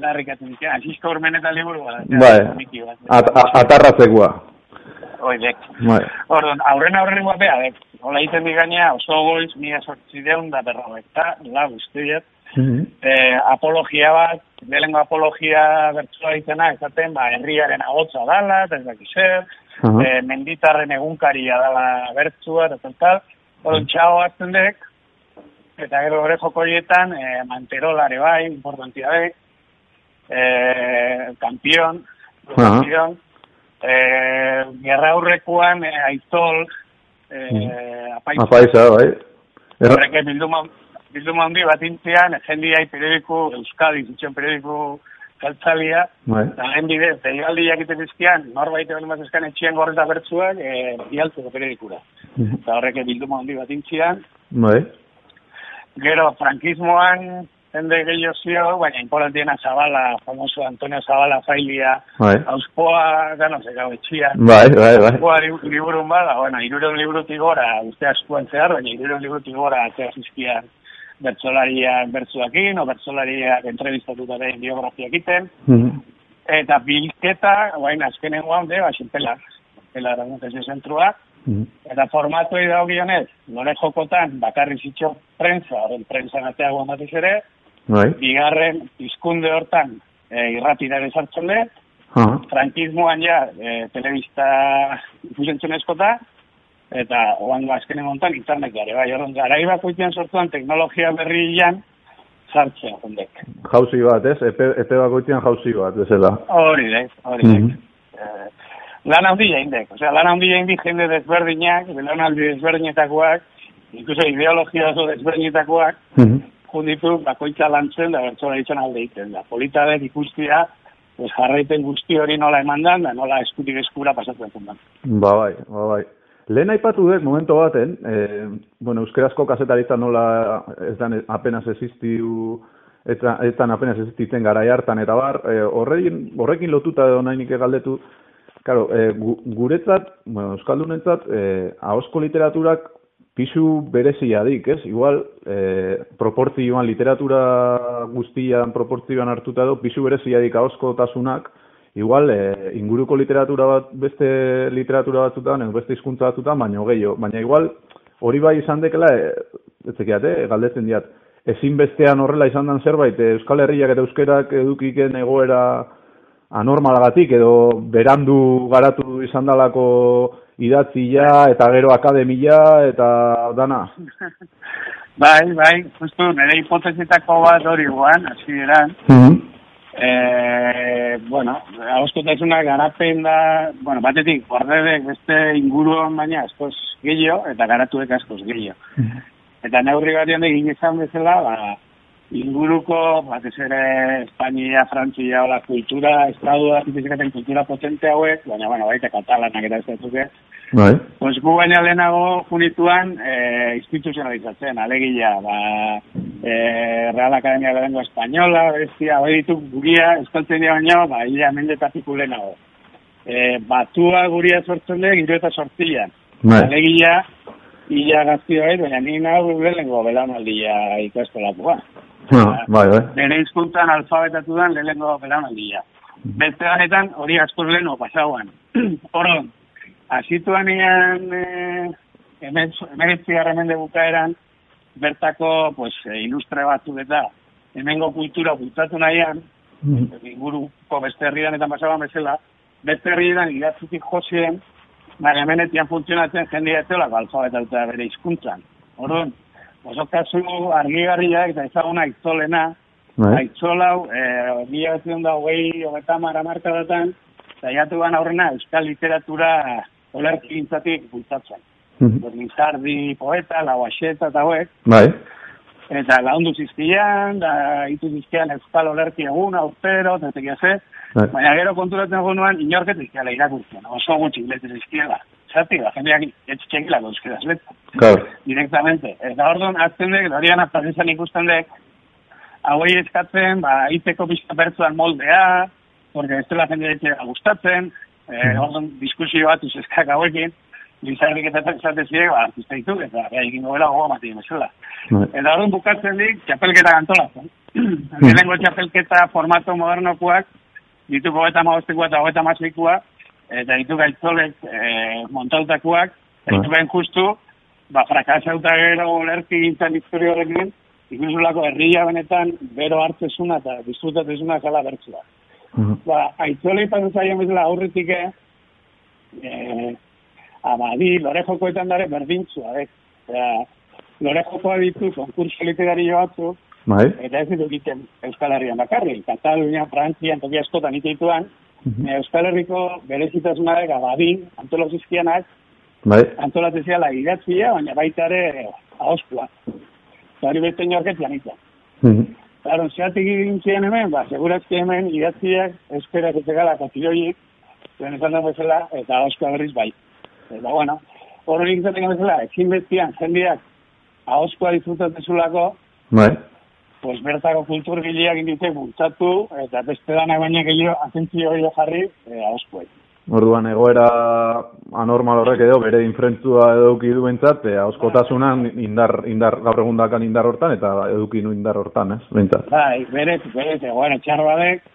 Larrikatzen dira, Asisko Urmen eta liburu. Bai, atarratzekoa. Oidek. Bai. Orduan, aurren aurren guapea. Hola egiten di gaina, oso goiz, mila sortzideun da berrogeita, la guztiet. Eh, apologia bat, lehenengo apologia bertsua izena, esaten, ba, herriaren agotza dala, eta ez dakiz zer, Aha. eh, menditarren egunkaria dala bertsua, eta tal, tal. Orduan, txao hartzen dek, eta gero gure joko horietan, eh, manterolare bai, importantia dek, eh, kampion, Aha. kampion, eh, gerra aurrekoan, eh, aizol, eh, apaiza, Apaiza, bai. Er- Horrek bilduma, bilduma handi bat intzian, jendiai periodiku, Euskadi, zitzen periodiku galtzalia, Bai. eta lehen bidez, deialdiak egiten dizkian, norbait egin bat eskan etxien gorreta bertzuak, e, bialtzeko periodikura. Eta horrek bilduma handi bat intzian, Bai. gero frankismoan, jende gehiago zio, baina importantiena Zabala, famoso Antonio Zabala failia, Bai. auspoa, gano, zekau etxia. Bai, bai, bai. Auspoa li- liburun bada, bueno, irureun liburutik gora, uste askuan zehar, baina irureun liburutik gora, atzea zizkian bertsolariak bertzuakin, o bertsolariak entrevistatutaren biografia egiten, Mhm. eta bilketa, guain azkenen guande, ba, xinpela, xinpela eraguntezi zentrua, Mhm. eta formatu da gionez, lore jokotan, bakarri zitxo prensa, horren prensa natea guan ere, Bai. bigarren izkunde hortan, e, irratidare sartzen dut, Aha. frankismoan ja, e, telebista ikusentzun eskota, eta oango azkenen montan internet gare, bai, orduan, garai bakoitean sortuan teknologia berrian sartzea, jondek. Jauzi bat, ez? Epe, epe bakoitzean jauzi bat, bezala. Hori da, hori da. Mhm. Eh, lan handia indek, osea, lan handia indik jende desberdinak, belaunaldi desberdinetakoak, incluso ideologia oso desberdinetakoak, Mhm. Junditu bakoitza lantzen da bertsola izan alde egiten da. Polita dek ikustia, pues jarraipen guzti hori nola eman dan, da nola eskutik eskura pasatzen zen. Ba bai, ba bai. Lehen aipatu dut momento baten, eh, bueno, euskerazko kasetaritza nola ez dan apenas existiu, ez dan apenas existitzen garai hartan, eta bar, eh, horrekin, horrekin lotuta edo nahi nik galdetu, Claro, eh, gu, guretzat, bueno, euskaldunentzat, eh, ahozko literaturak pisu berezia dik, ez? Igual, eh, proportzioan, literatura guztian proportzioan hartuta edo, pisu berezia dik ahozko tasunak, igual, eh, inguruko literatura bat, beste literatura batzutan, edo beste hizkuntza batzutan, baino gehiago. Baina igual, hori bai izan dekela, eh, ez zekiat, eh, galdetzen diat, ezinbestean horrela izan dan zerbait, eh, Euskal Herriak eta Euskerak edukiken egoera anormalagatik edo berandu garatu izan dalako idatzia, eta gero akademia, eta dana. Bai, bai, justu nire hipotezitako bat hori guan, hasi eran. E, bueno, hauskotasuna garapen da, bueno, batetik, gordedek beste inguruan baina askoz gehiago, eta garatuek askoz gehiago. Eta neurri bat egin izan bezala, ba, inguruko, batez ere Espainia, Frantzia, hola, kultura, estadua, zizikaten kultura potente hauek, baina, bueno, baita katalanak eta ez dut, Bai. Pues gu baina lehenago junituan e, instituzionalizatzen, alegia, ba, e, Real Academia de Lengua Española, bestia, hori ditu guria, eskaltzen dira baina, ba, ila mendetatik lehenago. E, batua guria sortzen dira, giro eta sortzian. Bai. Alegia, ila gaztio hori, baina ni nahu lehenengo belaunaldia ikastolakoa. Bai, bai. Nire hizkuntzan alfabetatu dan lehenengo belaunaldia. Beste ganetan hori askoz leheno pasauan. Horon, hasituan ean eh, emeretzi garramende bukaeran, bertako pues, eh, ilustre batzuk eta hemengo kultura bultzatu nahian, inguruko beste herrian eta pasaban bezala, beste herrian idatzutik josien, baina hemenetian funtzionatzen jendea etzelako alfabetatuta bere hizkuntzan. Orduan, oso kasu argigarriak eta ezaguna aitzolena, Bai. Aitzolau, eh, mila betzen da hogei, hogeita mara markadatan, saiatu ban aurrena euskal literatura olerki gintzatik bultzatzen. Mhm. Lizardi poeta, lauaxeta eta hauek, Bai. eta laundu zizkian, da itu zizkian euskal olerki eguna, urtero, eta tekia ze, Bai. baina gero konturatzen egunuan inorket izkiala irakurtzen, oso gutxi letzen izkiela. Zati, la jendeak etxekilako euskaraz letzen Claro. directamente. Eta orduan, azten dek, Dorian Azpazizan ikusten dek, hauei eskatzen, ba, iteko pizka bertzuan moldea, porque ez dela jende etxea gustatzen, eh, orduan, diskusio bat eskak hauekin, Lizardik eta esate ziek, ba, artista ditu, eta gai egin gobela gogo matien bezala. Bai. Eta orduan bukatzen dik, txapelketa gantolatzen. Lehenengo txapelketa formato modernokoak, ditu gogeta maostikoa eta gogeta maseikoa, eta ditu gaitzolek e, montautakoak, eta ditu gain justu, ba, frakasauta gero lerki gintzen historia horrekin, ikusulako herria benetan, bero hartzezuna eta disfrutatezuna zala bertzua. Ba, aitzolei pasen zaion bezala aurretik, eh, abadi, lore jokoetan dare berdintzua, eh? Osea, lore jokoa ditu, konkurso literario batzu, Bai. eta ez ditu egiten Euskal Herrian bakarrik, Katalunia, Frantzia, toki askotan iteituan, Mhm. Euskal Herriko berezitasuna dek abadin, antolozizkianak, Bai. antolatzea idatzia, baina baita ere ahoskua. Hori beste inorketian ita. Mhm. Claro, zeatik egin ziren hemen, ba, segurazki hemen idatziak euskera zetegala katiloiek, zuen esan da bezala, eta ahoskua berriz bai. Eta bueno, hori nik zaten bezala, ezin bestian jendeak ahoskua disfrutatezulako, Bai. Pues bertako kulturgileak indite bultzatu, eta beste dana baina gehiago, atentzio gehiago jarri, eh, ahoskuei. Orduan egoera anormal horrek edo bere infrentzua eduki du bentsat, e, auskotasunan indar, indar, gaur egun dakan indar hortan, eta eduki nu indar hortan, ez, bentsat. Bai, berez, berez, egoera txar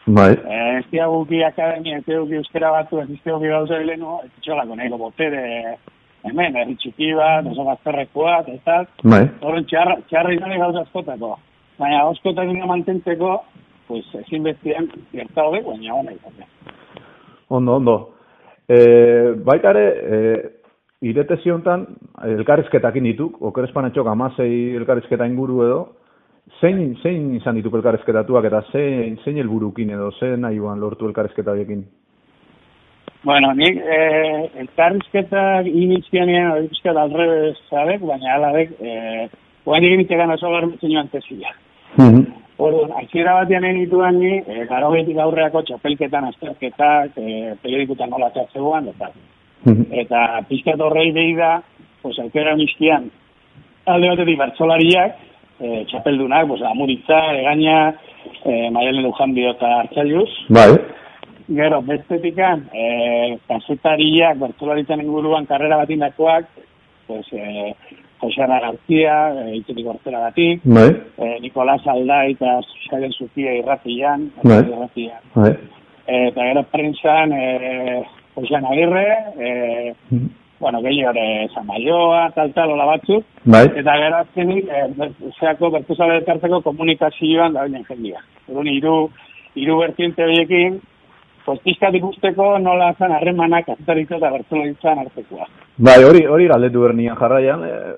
Bai. eh, ez diaguki akademia, ez diaguki euskera batu, ez diaguki gauza bilenu, ez txolako nahiko botere, hemen, herri txiki bat, oso bazterrekoa, eta Bai. horren txarra, txarra izan gauza askotako. Baina, askotasuna mantentzeko, pues, ezin bestian, gerta hode, baina ona izatea. Ondo, ondo. E, baita ere, e, irete ziontan, elkarrizketakin dituk, okerespanetxok amasei elkarrizketa inguru edo, zein, zein izan dituk elkarrizketatuak eta zein, zein helburukin edo, zein nahi lortu elkarrizketa horiekin? Bueno, nik eh, elkarrizketak inizianean hori pizkat alrebez zabek, baina alabek, eh, oain egin itegan oso garbitzen joan Orduan, hasiera batean egin dituan ni, eh, garogetik aurreako txapelketan, azterketak, eh, periodikutan nola zegoan, eta eta pizkat horrei behi da, pues, aukera nizkian, alde batetik bertsolariak, eh, txapeldunak, pues, amuritza, egaina, eh, Maialen Lujanbio eta Artzailuz, Bai. Gero, bestetikan, eh, kasetariak, bertolaritzen inguruan karrera bat indakoak, pues, eh, Jose Ana García, eh, itzetik ortera batik, Bai. eh, Nicolás Aldai eta Xaden Zufia irratian, Bai. irratian. Bai. Eh, eta gero prentsan, eh, Jose Ana Agirre, eh, bueno, gehiago ere Zamaioa, tal, tal, hola batzuk, Bai. eta gero azkenik, eh, zeako bertuzale elkarteko komunikazioan da binen jendia. Egun, iru, iru bertiente horiekin, pues pizkat ikusteko nola zen harremanak aztaritza eta bertzolaritzan artekoa. Bai, hori hori galdetu bernian jarraian, eh,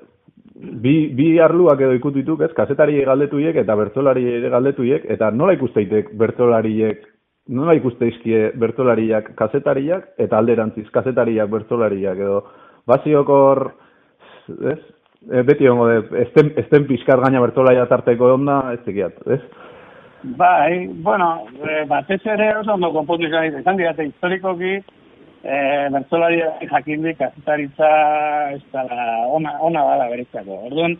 bi, bi arluak edo ikutituk, ez, kazetari galdetuiek eta bertolari galdetuiek, eta nola ikusteitek bertolariek, nola ikusteizkie bertolariak kazetariak, eta alderantziz kazetariak bertolariak, edo baziokor, ez, e, beti hongo, esten, esten pixkar gaina bertolaria tarteko onda, ez tekiat, ez? Bai, bueno, e, batez ere oso ondo konpontu izan. Izan dira, historikoki, e, bertzolaria jakindik azitaritza ez dara ona, ona bala beretzako. Orduan,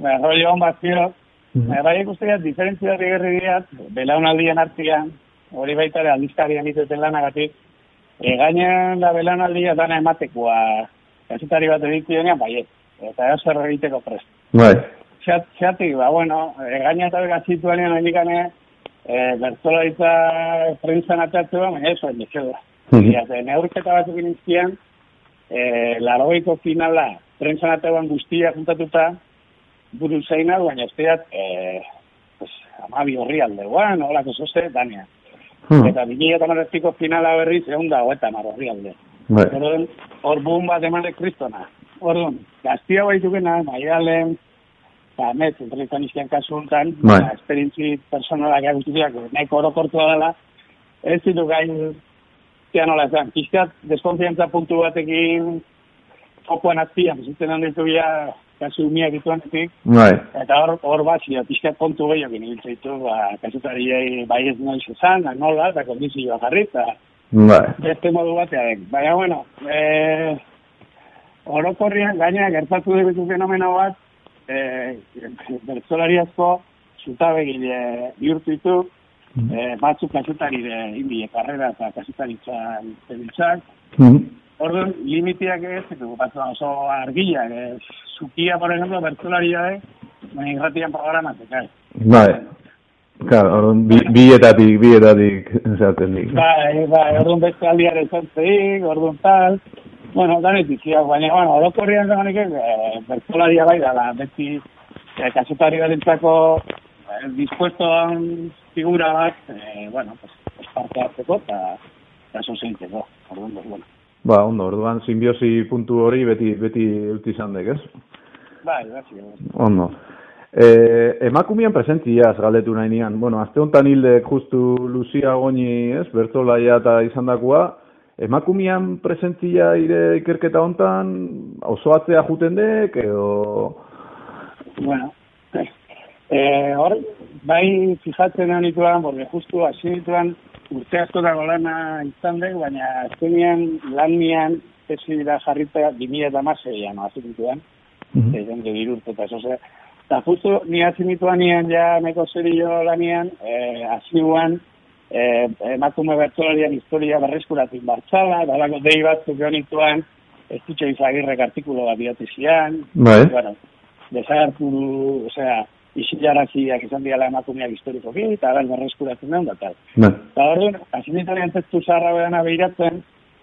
ba, rollo hon bat zio, Mhm. e, bai ikusteat, diferentzia gerri diat, belaunaldien artean, hori baita ere aldizkarian izuten lanagatik, e, gainean da belaunaldia dana ematekoa kazetari bat edikionean, bai, ez. eta ez zer egiteko prest. Bai. Xat, xatik, ba, bueno, e, gaina eta bega zituanean hainbikane, e, bertzolaritza prentzan atatzea, baina ez oen Mhm. Ja, ze neurketa batzuk inizkian, e, larogeiko finala, prentzan ateuan guztia juntatuta, buru zeina, baina ez diat, e, pues, amabi horri aldeguan, holako zoze, dania. Hmm. Eta 2008ko finala berriz, egun da, hoeta mar horri alde. Bai. Hor bun bat eman kristona. Orduan, gaztia baitukena, maialen, ba, met, entrevistan izkian kasu honetan, Bai. ba, esperientzi personalak agustitiak, nahiko orokortua dela, ez ditu gain, zia nola esan, pixkat, deskonfiantza puntu batekin, fokoan azpian, zuten handitu ya, kasu umiak dituanetik, Bai. Eta hor, hor bat, zio, pixkat kontu gehiago ginen ditu, ba, kasetariei bai ez noiz esan, da nola, eta kondizioa jarri, eta Bai. beste modu batean. Baina, bueno, e, orokorrian gaina gertatu dugu fenomeno bat, e, bertzolariazko zutabegile bihurtu ditu, e, batzuk kasetari de indie karrera eta kasetaritza zebiltzak, Mhm. Orduan, limitiak ez, eta batzu oso argiak, ez, zukia, por ejemplo, bertzolaria, eh, baina irratian programatek, eh. Bai. Claro, orduan, bi, bietatik, bietatik, esaten dik. Bai, bai, orduan beste aldiare zantzeik, orduan tal, bueno, danetik, ja, baina, bueno, orokorrian zaganik, eh, bertzolaria bai dala, beti, eh, kasetari barentzako eh, dispuestoan figura bat, eh, bueno, pues, parte hartzeko, eta eta zeintzeko, orduan, pues, bueno. Ba, ondo, orduan, simbiosi puntu hori beti, beti euti izan dek, ez? Bai, bai, Ondo. E, emakumian presentziaz galdetu nahi nian. Bueno, azte honetan hildek justu Lucia Goñi, ez, bertolaia eta izan dakoa. Emakumian presentzia ire ikerketa hontan oso atzea juten dek, edo... Bueno, eh, hor, bai fijatzen hau nituan, porque justu hasi nituan urte askotako lana izan dek, baina azkenean lanian tesi dira jarrita 2016an hasi nituan, Mhm. egin de dirurte eta eso ze. Eta justu ni hasi nituanean ja neko serio lanian, eh, hasi nuan, eh, emakume bertolarian historia berreskuratik bartzala, eta alako dei batzuk egon nituan, ez dutxe izagirrek artikulo bat diatizian, Bai. bueno, desagertu, osea, isilaraziak izan diala emakumeak historikoki, eta gara berreskuratzen den, tal. Bai. Eta orduan, hasi nintzen testu zaharra behana behiratzen,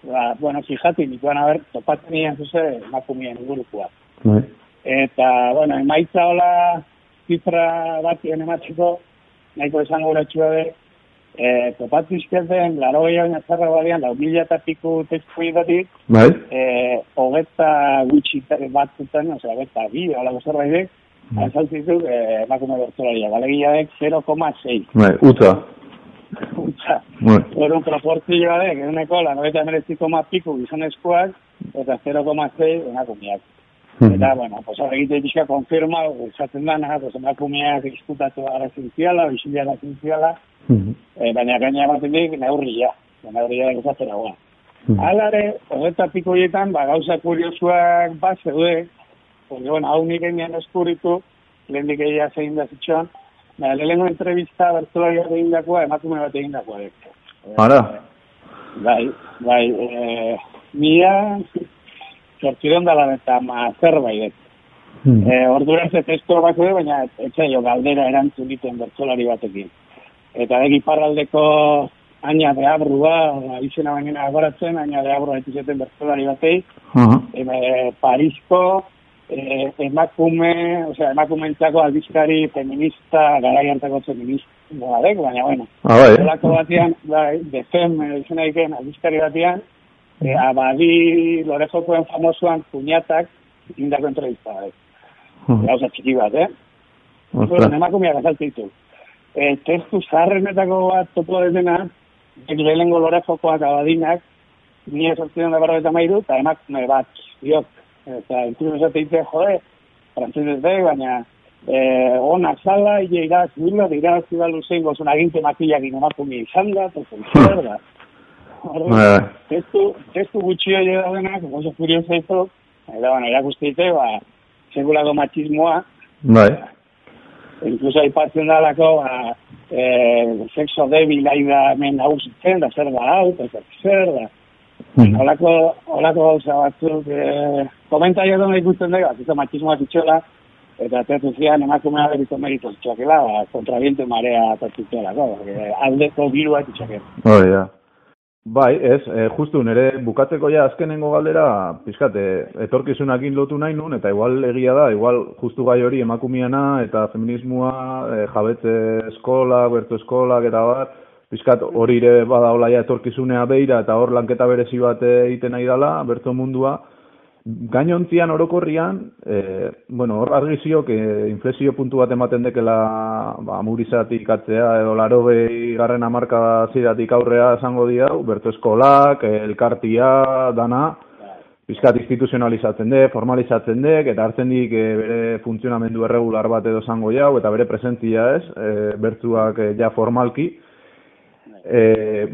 ba, bueno, fijati, nituan haber, topatzen nien zuze emakumeen ingurukoa. Bai. Eta, bueno, emaitza hola zifra batien ematzeko, nahiko esango uratxua de, e, topatu izkerten, laro gehiago nazarra badian, lau mila eta piku testu idatik, Bai. eh, hogeta gutxi batzutan, osea, hogeta bi, hola zerbaitek, Mm. azaltzitu eh, emakume bertzolaria, galegiaek 0,6. Bai, utza. Utsa. Bai. Hor un proportzioa dek, eguneko, la nobeta emeretzi koma piku gizonezkoak, eta 0,6 emakumeak. Mhm. Eta, bueno, pues hor egite pixka konfirma, esaten dana, pues emakumeak diskutatu ara zintziala, bisilara zintziala, Mhm. eh, baina gaina batetik neurria, neurria egizatera goa. Mhm. Alare, hogeta piko horietan, ba, gauza kuriosuak bat zeude, porque, bueno, hau nik egin eskuritu, lehen egia zein da zitxon, ba, lehenengo entrevista bertolaria egin emakume bat egin dakoa. dek. Ara. Bai, bai, e, mila, sortziron dala eta ma zerbait. dek. Mhm. E, ordura ze testo zeude, baina etxaio galdera erantzun dituen bertsolari batekin. Eta egi parraldeko aina de abrua, ba, izena baina agoratzen, aina de abrua etizeten bertsolari batei, Aha. e, Parisko eh, emakume, osea, emakumeentzako aldizkari feminista, garai hartako feminista, badek, baina, bueno, Ah, bai, eh? Olako batean, bai, de fem, eh, izena iken, aldizkari batean, eh, abadi lorejokoen famosuan kuñatak indako entrevista, bai. Mhm. Gauza txiki bat, eh? Ostras. Bueno, emakumeak azaltzen ditu. E, testu zaharrenetako bat topo dena, ek lehenengo lorejokoak abadinak, ni esortzion da barra eta mairu, eta emakume bat, diok. Eta inkluso esate ditu, jode, frantzesez de, baina eh, ona zala, ile iraz, nilo, dira ziba luzein gozun aginte makillakin emakume izan da, eta zer da. Orduan, Bai, bai. testu, testu gutxi hori daudenak, oso kurioso izo, eta bueno, irakuste dite, ba, segulako machismoa, Bai. incluso aipatzen dalako, ba, e, sexo debil ari da hemen nagusitzen, da zer da hau, eta zer da. Mhm. Olako, gauza batzuk, e, komentario duen ikusten dugu, bat, eta machismoa zitxola, eta atertu zian emakumea beriko merito zitxakela, ba, kontrabiente marea atertutzelako, aldeko birua zitxakela. Hori da. Bai, ez, e, justu nire bukatzeko ja azkenengo galdera, pixkat, e, etorkizunakin lotu nahi nun, eta igual egia da, igual justu gai hori emakumiana eta feminismoa, e, jabetze eskolak, bertu eskolak eta bar, pixkat hori ere badaola ja etorkizunea beira eta hor lanketa berezi bat egiten nahi dela, bertu mundua, Gainontzian orokorrian, e, bueno, hor argi ziok, e, inflexio puntu bat ematen dekela ba, murizatik atzea edo laro behi garren amarka ziratik aurrea esango di hau, bertu eskolak, elkartia, dana, pizkat instituzionalizatzen de, formalizatzen dek, eta hartzen dik e, bere funtzionamendu erregular bat edo esango jau, eta bere presentzia ez, e, bertuak e, ja formalki. E,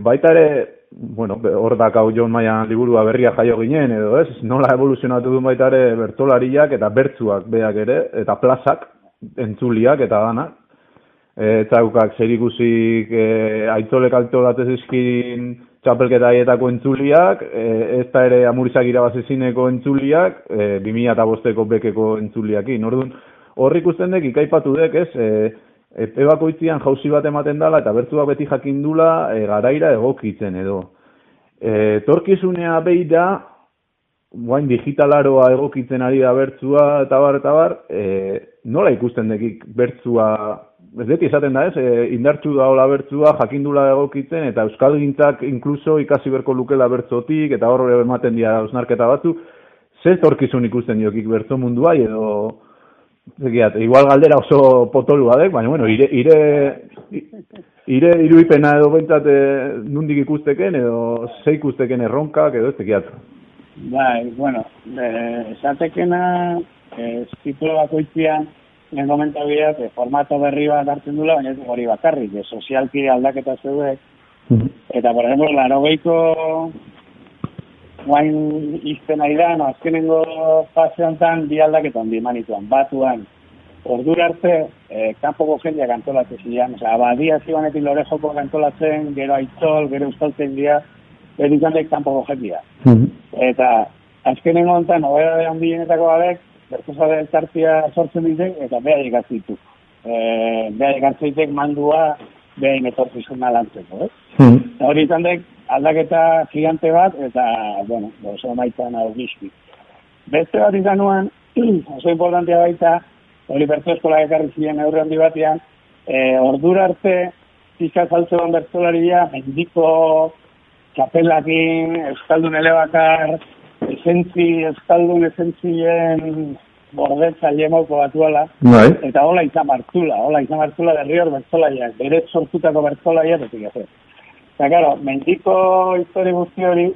baita ere, bueno, hor dakau Jon Maian liburua berria jaio ginen edo ez, nola evoluzionatu du baita ere bertolariak eta bertzuak beak ere, eta plazak, entzuliak eta danak. E, txaukak zerikuzik e, aitolek altolatez eskin txapelketa haietako entzuliak, e, ez da ere amurizak irabazezineko entzuliak, e, 2005ko bekeko entzuliakin. Orduan, hor ikusten dek, ikaipatu dek, ez, e, epe bakoitzian jauzi bat ematen dala eta bertuak beti jakindula e, garaira egokitzen edo. E, torkizunea behi da, guain digitalaroa egokitzen ari da bertzua eta bar eta bar, e, nola ikusten dekik bertzua, ez deti esaten da ez, e, indartxu da hola bertzua, jakindula egokitzen, eta Euskal Gintzak inkluso ikasi berko lukela bertzotik, eta hor ematen dira osnarketa batzu, zer torkizun ikusten diokik bertzo munduai edo, Zekiat, igual galdera oso potolua dek, baina bueno, ire, ire, ire iruipena edo bentsat eh, nundik ikusteken edo ze ikusteken erronkak edo ez tekiat. Bai, bueno, eh, esatekena, eh, ziklo bakoitzian, lehen komenta bideak, eh, formato berri bat hartzen dula, baina ez du hori bakarrik, eh, sozialki aldaketa zeudek, eta, por ejemplo, laro behiko, guain izten nahi da, no, azkenengo fase honetan, bi aldaketa handi manituan, batuan, ordura arte, eh, kanpoko jendeak antolatzen zian, osea, abadia zibanetik lorejoko antolatzen, gero aitzol, gero euskaltzen dira, berikandek kanpoko jendea. Eta azkenengo honetan, nobedade handienetako badek, bertuzade elkartia sortzen ditek, eta beha ikazitu. E, beha ikazitek mandua behin etorkizuna lantzeko, eh? Eta hori izan dek, aldaketa gigante bat, eta, bueno, oso maitan hau gizki. Beste bat izan nuen, oso importantea baita, hori bertu eskola ekarri ziren aurre handi batean, e, ordura arte, pizka saltzean bertzolaria, mendiko, txapelakin, euskaldun elebakar, esentzi, euskaldun esentzien bordetzaile mauko batuala, Bai. eta hola izan martula, hola izan martula berri hor bertzolaiak, bere sortutako bertzolaiak, eta gase. Eta, claro, mendiko histori guzti hori,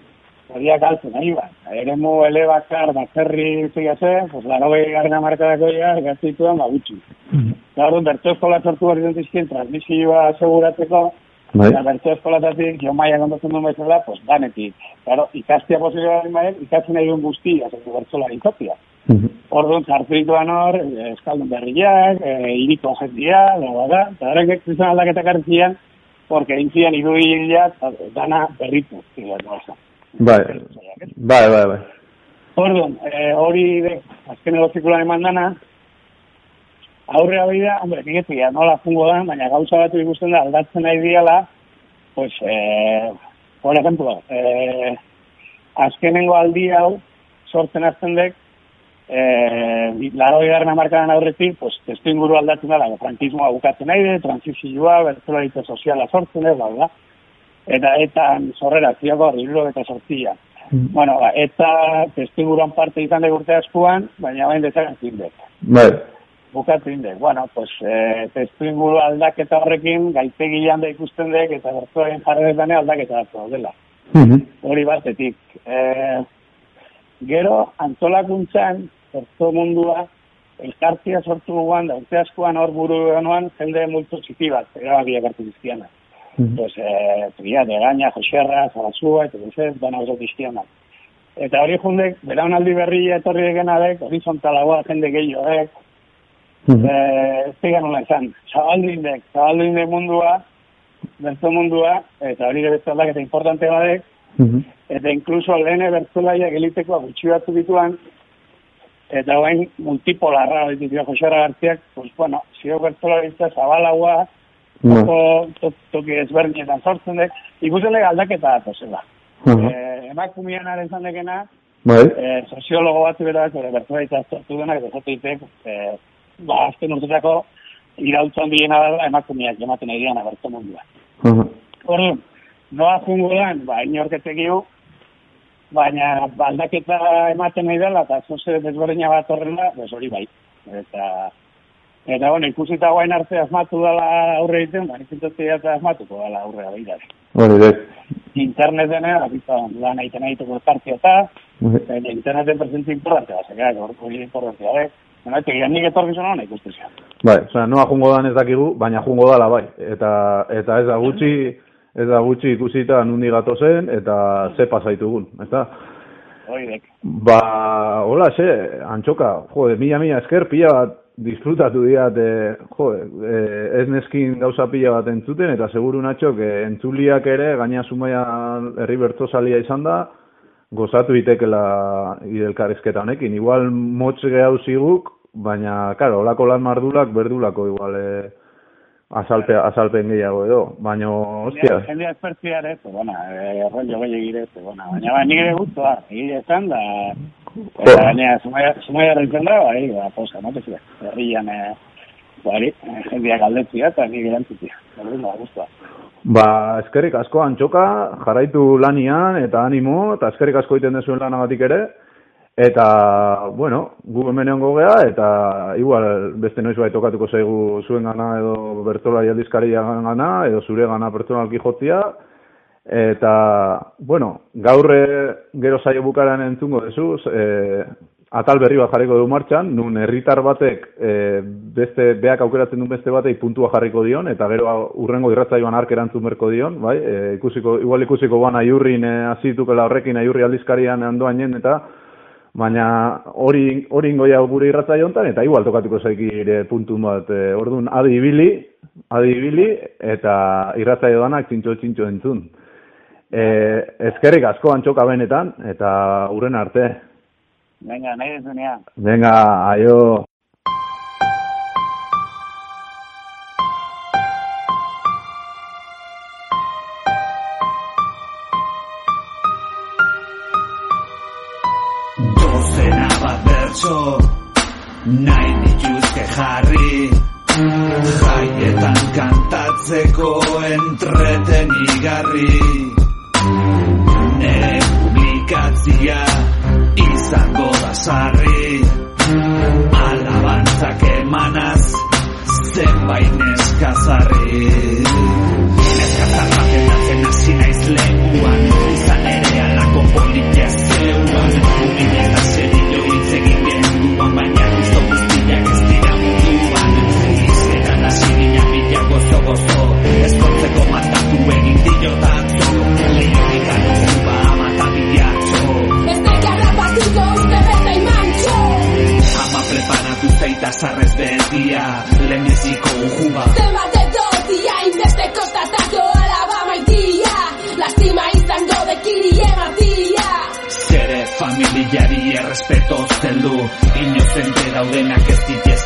horiak altzen, nahi ba. Eremu elebakar, batzerri, zegase, pues, laro behi garrina markadako ya, gaztituan, ba, gutxi. Eta hori, bertu eskola sortu hori dentizkien, transmisioa aseguratzeko, Bai. Eta bertu eskolatatik, jo maia kontatzen duen bezala, pues, danetik. Claro, ikastia posible baldin baden, ikatzen nahi duen guztia, zetu bertzola izopia. Orduan, sartu dituan hor, eh, eskaldun berriak, e, iriko jendia, da, da, eta horrek izan aldaketak hartzian, porque intzian iru hilak, dana berritu. oso. Bai, bai, bai, bai. Orduan, eh, hori de, azken egozikulan eman dana, aurrea hori da, hombre, nigetu ya, nola fungo da, baina gauza batu ikusten da, aldatzen nahi diala, pues, eh, por ejemplo, eh, azkenengo aldi hau, sortzen azten dek, eh, laro garren amarkadan aurretik, pues, testu inguru aldatzen dela, frankismoa bukatzen nahi de, transizioa, bertzularitza soziala sortzen ez, da. Eta, eta, zorrera, zioko, iruro eta sortzia. Bueno, ba, eta testu inguruan parte izan de urte askuan, baina bain dezagan zindek. Bai. Bukatu indek. Bueno, pues, eh, testu inguru aldaketa horrekin, gaitegian da ikusten dek, eta bertzularen jarretan aldaketa datu dela. Hori batetik. Eh, gero, antolakuntzan, zertu mundua, elkartia sortu guan, da urte askoan hor buru genuan, jende multo txiki bat, erabakiak hartu dizkiana. Pues, eh, tria, de gaina, joserra, zabazua, eta bizet, dana oso dizkiana. Eta hori jundek, belaunaldi berri etorri egena dek, horizontalagoa jende gehiago dek, eh, ez digan nola esan, zabaldindek, zabaldindek mundua, bertu mundua, eta hori beste aldaketa importante badek, eta inkluso lehene bertzulaiak eliteko gutxi batzu dituan, eta guain multipolarra ditu Josera Garziak, pues bueno, zio bertzularitza zabalagoa, toko, to- toki ezberdinetan sortzen dek, ikusten dek aldaketa datozela. Eh, emakumean aren zandekena, Bai. eh, soziologo bat bera, bere bertzularitza sortu denak, eta zatu ditek, eh, ba, azken urtetako irautzen diena dela emakumeak ematen nahi diana bertu mundua. Orduan, noa jungo dan, ba, inorketekiu, baina ba, aldaketa ematen nahi dela, eta zoze desberdina bat horrela, pues hori bai. Eta, eta bueno, ikusita guain arte asmatu dela aurre egiten, ba, nizintote eta asmatuko dela aurre abeidak. Hori dek. Interneten, abita, lan egiten egiteko elkartia eta, eta interneten presentzia importantea, zeka, hori importantea, eh? Bueno, eta gian nik etorkizun hona ikustezia. Bai, osea, noa jungo dan ez dakigu, baina jungo dala bai. Eta, eta ez da gutxi, ez da gutxi ikusita nundi gato zen, eta ze pasaitugun, ezta? Hori dek. Ba, hola, ze, antxoka, jode, mila mila esker, pila bat disfrutatu diat, e, jode, e, ez neskin gauza pila bat entzuten, eta seguru natxok, e, entzuliak ere, gaina sumaia herri bertzosalia izan da, gozatu itekela idelkarrizketa honekin. Igual motz gehau ziguk, baina, karo, olako lan mardulak, berdulako igual e, azalpe, azalpen gehiago edo. Baina, ostia, Jendea espertzia ere, pues, bueno, eh, rollo gehiagire, ere, pues, bueno, baina ba, nik ere guztua, egile esan da, eta baina, sumaia, reitzen da, bai, ba, posa, no, tezia, herrian, eh, bari, jendea galdetzia, eta nik erantzutia, orduan, ba, guztua. Ba, eskerrik asko antxoka, jarraitu lanian eta animo, eta eskerrik asko egiten dezuen lanagatik ere. Eta, bueno, gu hemen egongo gea, eta igual beste noiz bai tokatuko zaigu zuen gana edo bertolari aldizkaria gana, edo zure gana pertsonalki jotzia. Eta, bueno, gaurre gero saio bukaran entzungo dezu, e, atal berri bat jarriko du martxan, nun herritar batek e, beste beak aukeratzen duen beste batei puntua jarriko dion, eta gero urrengo irratzaioan ark erantzun berko dion, bai? E, ikusiko, igual ikusiko ban aiurrin e, azitukela horrekin aiurri aldizkarian andoainen, eta baina hori hori ingoia gure irratzaio hontan eta igual tokatuko zaiki puntu bat. E, ordun adi ibili, adi ibili eta irratzaio danak txintxo txintxo entzun. E, eskerrik asko antxoka benetan eta urren arte. Venga, nahi dezunean. Venga, aio. Bertso Nahi dituzke jarri. Jaietan kantatzeko entretenigarri Nere publikatzia izango da sarri. Alabantzak emanaz zenbait neskazarri Neskazar baten atzen hasi naiz lekuan. Izan ere alako politia bila gozo Eskortzeko matatu egin diotatzo Lehionik anuzu ba amata bilatxo. Beste garrapatuko uste beste imantxo. Ama preparatu zaita sarrez betia Lehenbiziko ujuba. Zenbat edotia inbeste kostatako alaba maitia. Lastima izango de kirie martia. Zere familiari errespeto zeldu Inozente daudenak ez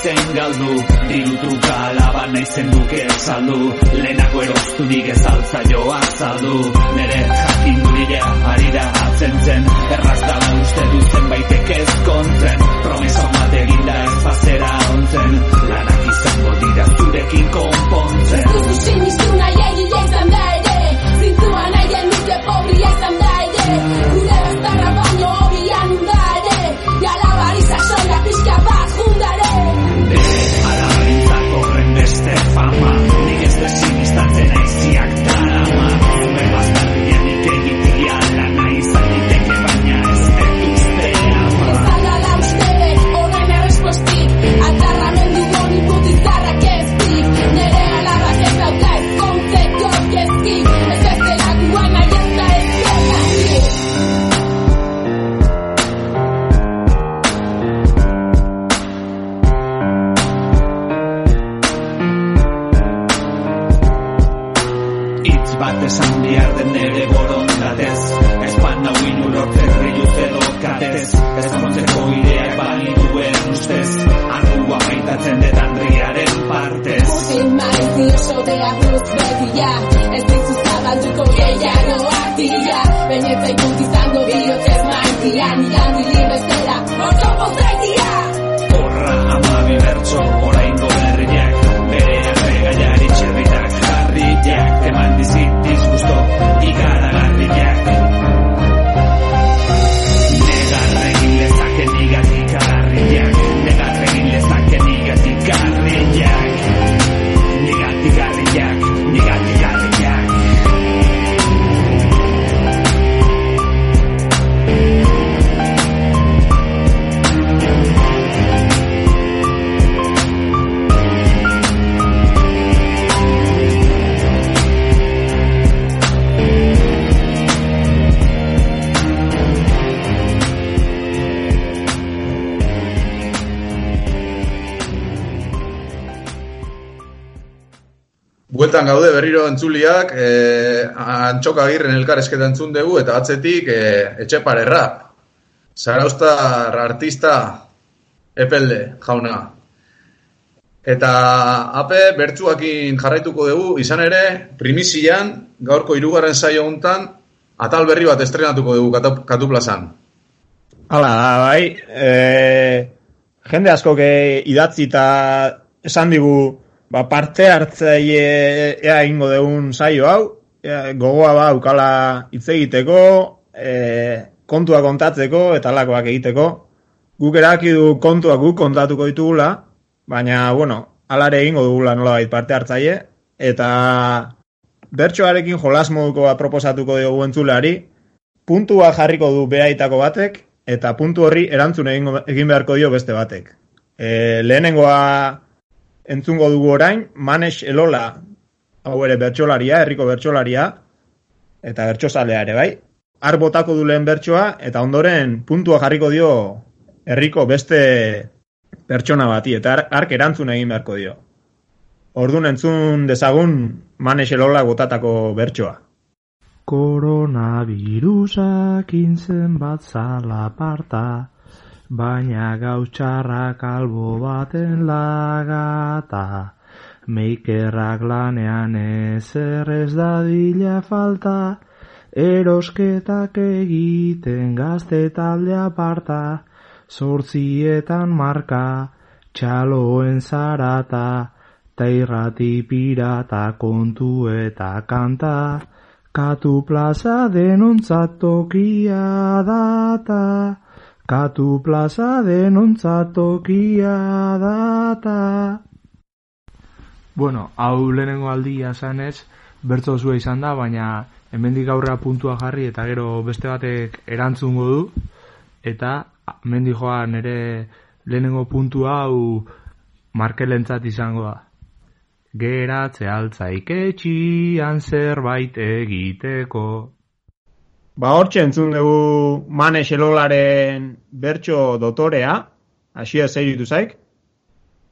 ditezen galdu Diru truka alaba naizen duke saldu Lehenako erosturik ez altza joa azaldu Nere jakin duria arira atzen zen. Erraz dala uste du zenbaitek ez kontzen. Promesa bat eginda ez bazera ontzen. Lanak izango dira zurekin konpontzen. Sinistu nahi egia izan da Bueltan gaude berriro entzuliak, eh, antxoka agirren elkarrezketa entzun dugu, eta atzetik eh, etxepare rap. Zaraustar artista epelde jauna. Eta ape bertsuakin jarraituko dugu, izan ere, primizian, gaurko hirugarren saio hontan atal berri bat estrenatuko dugu katu, katu plazan. Hala, bai. E, jende asko idatzi eta esan digu ba, parte hartzaile ea ingo deun saio hau, ea, gogoa ba ukala hitz egiteko, e, kontua kontatzeko eta alakoak egiteko. Guk eraki du kontuak guk kontatuko ditugula, baina, bueno, alare egingo dugula nolabait parte hartzaile, eta bertsoarekin jolas moduko bat proposatuko diogu entzuleari, puntua jarriko du behaitako batek, eta puntu horri erantzun egin, egin beharko dio beste batek. E, lehenengoa entzungo dugu orain, Manes Elola, hau ere bertsolaria, herriko bertsolaria, eta bertsozalea ere, bai? Har botako du lehen bertsoa, eta ondoren puntua jarriko dio herriko beste pertsona bati, eta hark erantzun egin beharko dio. Ordun entzun dezagun Manes Elola botatako bertsoa. Koronavirusak intzen bat zalaparta, baina gautxarrak albo baten lagata. Meikerrak lanean ez dadila falta, erosketak egiten gazte talde aparta, zortzietan marka, txaloen zarata, ta irrati pirata kontu eta kanta, katu plaza denontzat tokia data, katu plaza denontzat tokia data. Bueno, hau lehenengo aldia zanez, bertso zua izan da, baina hemendik aurrera puntua jarri eta gero beste batek erantzungo du, eta hemendik joan ere lehenengo puntua hau markelentzat izango da. Geratze altzaik etxian zerbait egiteko. Ba hortxe entzun dugu Manes Elolaren bertso dotorea, hasi ez egitu zaik.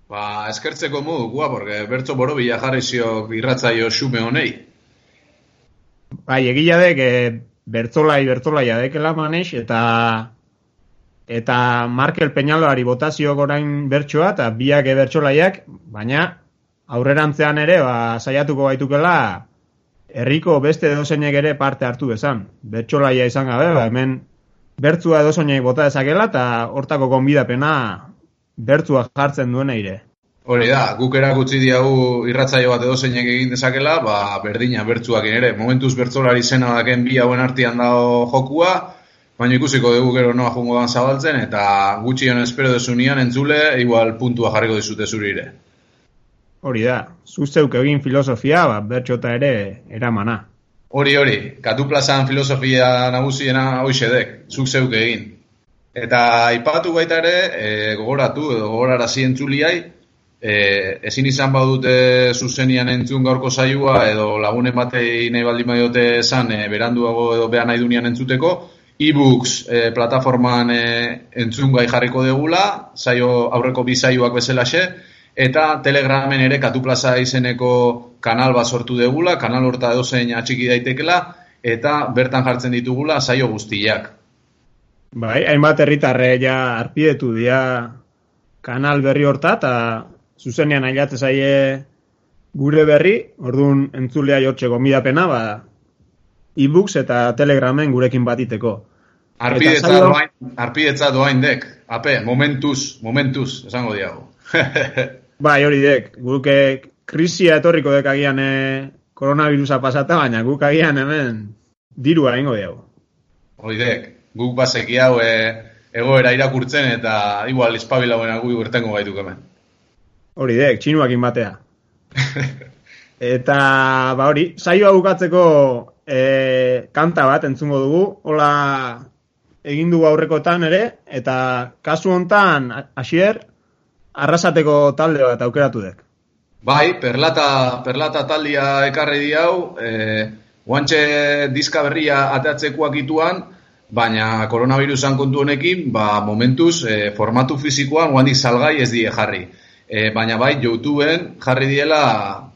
Ba, eskertzeko modukua, porque bertso borobila jarri ziok irratzaio xume honei. Bai, egila dek, e, bertzolai, bertzolai adekela Manes, eta eta Markel Peñaloari botazio gorain bertsoa eta biak ebertsolaiak, baina aurrerantzean ere ba, saiatuko baitukela herriko beste edozeinek ere parte hartu bezan. Bertsolaia izan gabe, ba, hemen bertzua edozeinek bota dezakela eta hortako konbidapena bertzua jartzen duena ire. Hori da, guk erakutsi diagu irratzaio bat edo zeinek egin dezakela, ba, berdina bertzuak ere. Momentuz bertzolari zena daken bi hauen artian dago jokua, baina ikusiko dugu gero noa jungo dan zabaltzen, eta gutxian espero desunian entzule, igual puntua jarriko dizute zurire. Hori da, zuzteuk egin filosofia, ba, bertxota ere eramana. Hori, hori, katu plazan filosofia nagusiena hoxedek, zuk zeuk egin. Eta aipatu baita ere, e, gogoratu edo gogorarazi entzuliai, e, ezin izan badute zuzenian entzun gaurko saioa edo lagunen batei nahi baldin badiote esan e, beranduago edo behan nahi dunian entzuteko, e-books e, plataforman e, entzun gai jarriko degula, saio aurreko bi saioak bezalaxe, eta telegramen ere katuplaza izeneko kanal bat sortu degula, kanal horta edozein atxiki daitekela, eta bertan jartzen ditugula saio guztiak. Bai, hainbat herritarre ja arpidetu dira kanal berri horta eta zuzenean ailatzen zaie gure berri, orduan entzulea jortxe gomidapena, ba, e-books eta telegramen gurekin batiteko. Arpidetza saio- doain, arpidetza doain dek, ape, momentuz, momentuz, esango diago. Bai, hori dek, guk eh, krisia etorriko dek agian eh, koronavirusa pasata, baina guk agian hemen dirua ingo diago. Hoi dek, guk baseki hau e, egoera irakurtzen eta igual espabilagoen gu urtengo gaituk hemen. Hori dek, txinuakin batea. Eta, ba hori, saioa bukatzeko e, kanta bat entzungo dugu, hola egin dugu aurrekotan ere, eta kasu hontan hasier arrasateko talde bat aukeratu dek. Bai, perlata, perlata taldia ekarri di hau, e, guantxe diska berria ateatzekoak ituan, baina koronavirusan kontu honekin, ba, momentuz, e, formatu fizikoan guandik salgai ez die jarri. E, baina bai, YouTubeen jarri diela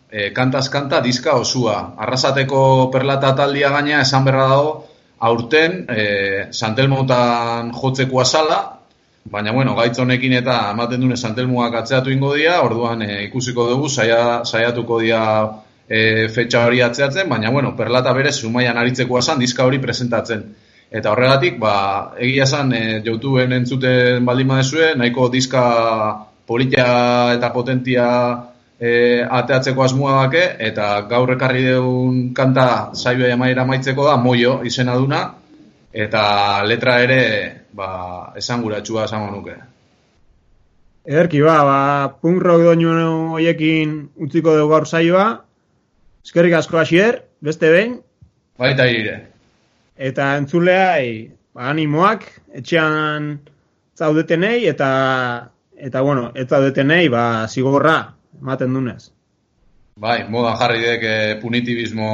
e, kantaz kanta diska osua. Arrasateko perlata taldia gaina esan berra dago, aurten e, Santelmotan jotzeko azala, baina bueno, gaitz honekin eta ematen dune Santelmoak atzeatu ingo dira, orduan e, ikusiko dugu, saia, saiatuko dira e, fetxa hori atzeatzen, baina bueno, perlata berez sumaian aritzeko esan diska hori presentatzen. Eta horregatik, ba, egia esan, e, YouTubeen entzuten baldin badezue, nahiko diska politia eta potentia e, ateatzeko asmoa dake, eta gaur ekarri deun kanta saioa amaiera maitzeko da, moio izena duna, eta letra ere, ba, esan gura txua esango nuke. Ederki ba, ba, punk rock doinu hoiekin utziko dugu gaur saioa, eskerrik asko hasier, beste behin, Baita ire. eta entzuleai ba, animoak etxean zaudetenei eta eta bueno, ez zaudetenei ba zigorra ematen dunez. Bai, modan jarri dek e, punitibismo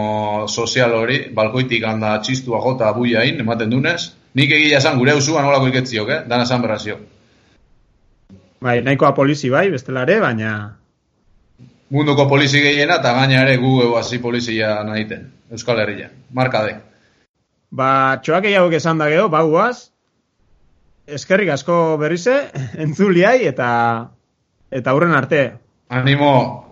sozial hori, balkoitik handa txistua jota buiain, ematen dunez. Nik egia esan gure usuan nolako iketziok, eh? Dana esan berrazio. Bai, nahikoa polizi bai, bestelare, baina Munduko polizi gehiena eta gaina ere gu hasi polizia nahiten. Euskal Herrian. Markadek. ba txoak hauek esan da geho, baguaz, eskerrik asko berrize, entzuliai eta eta aurren arte. Animo!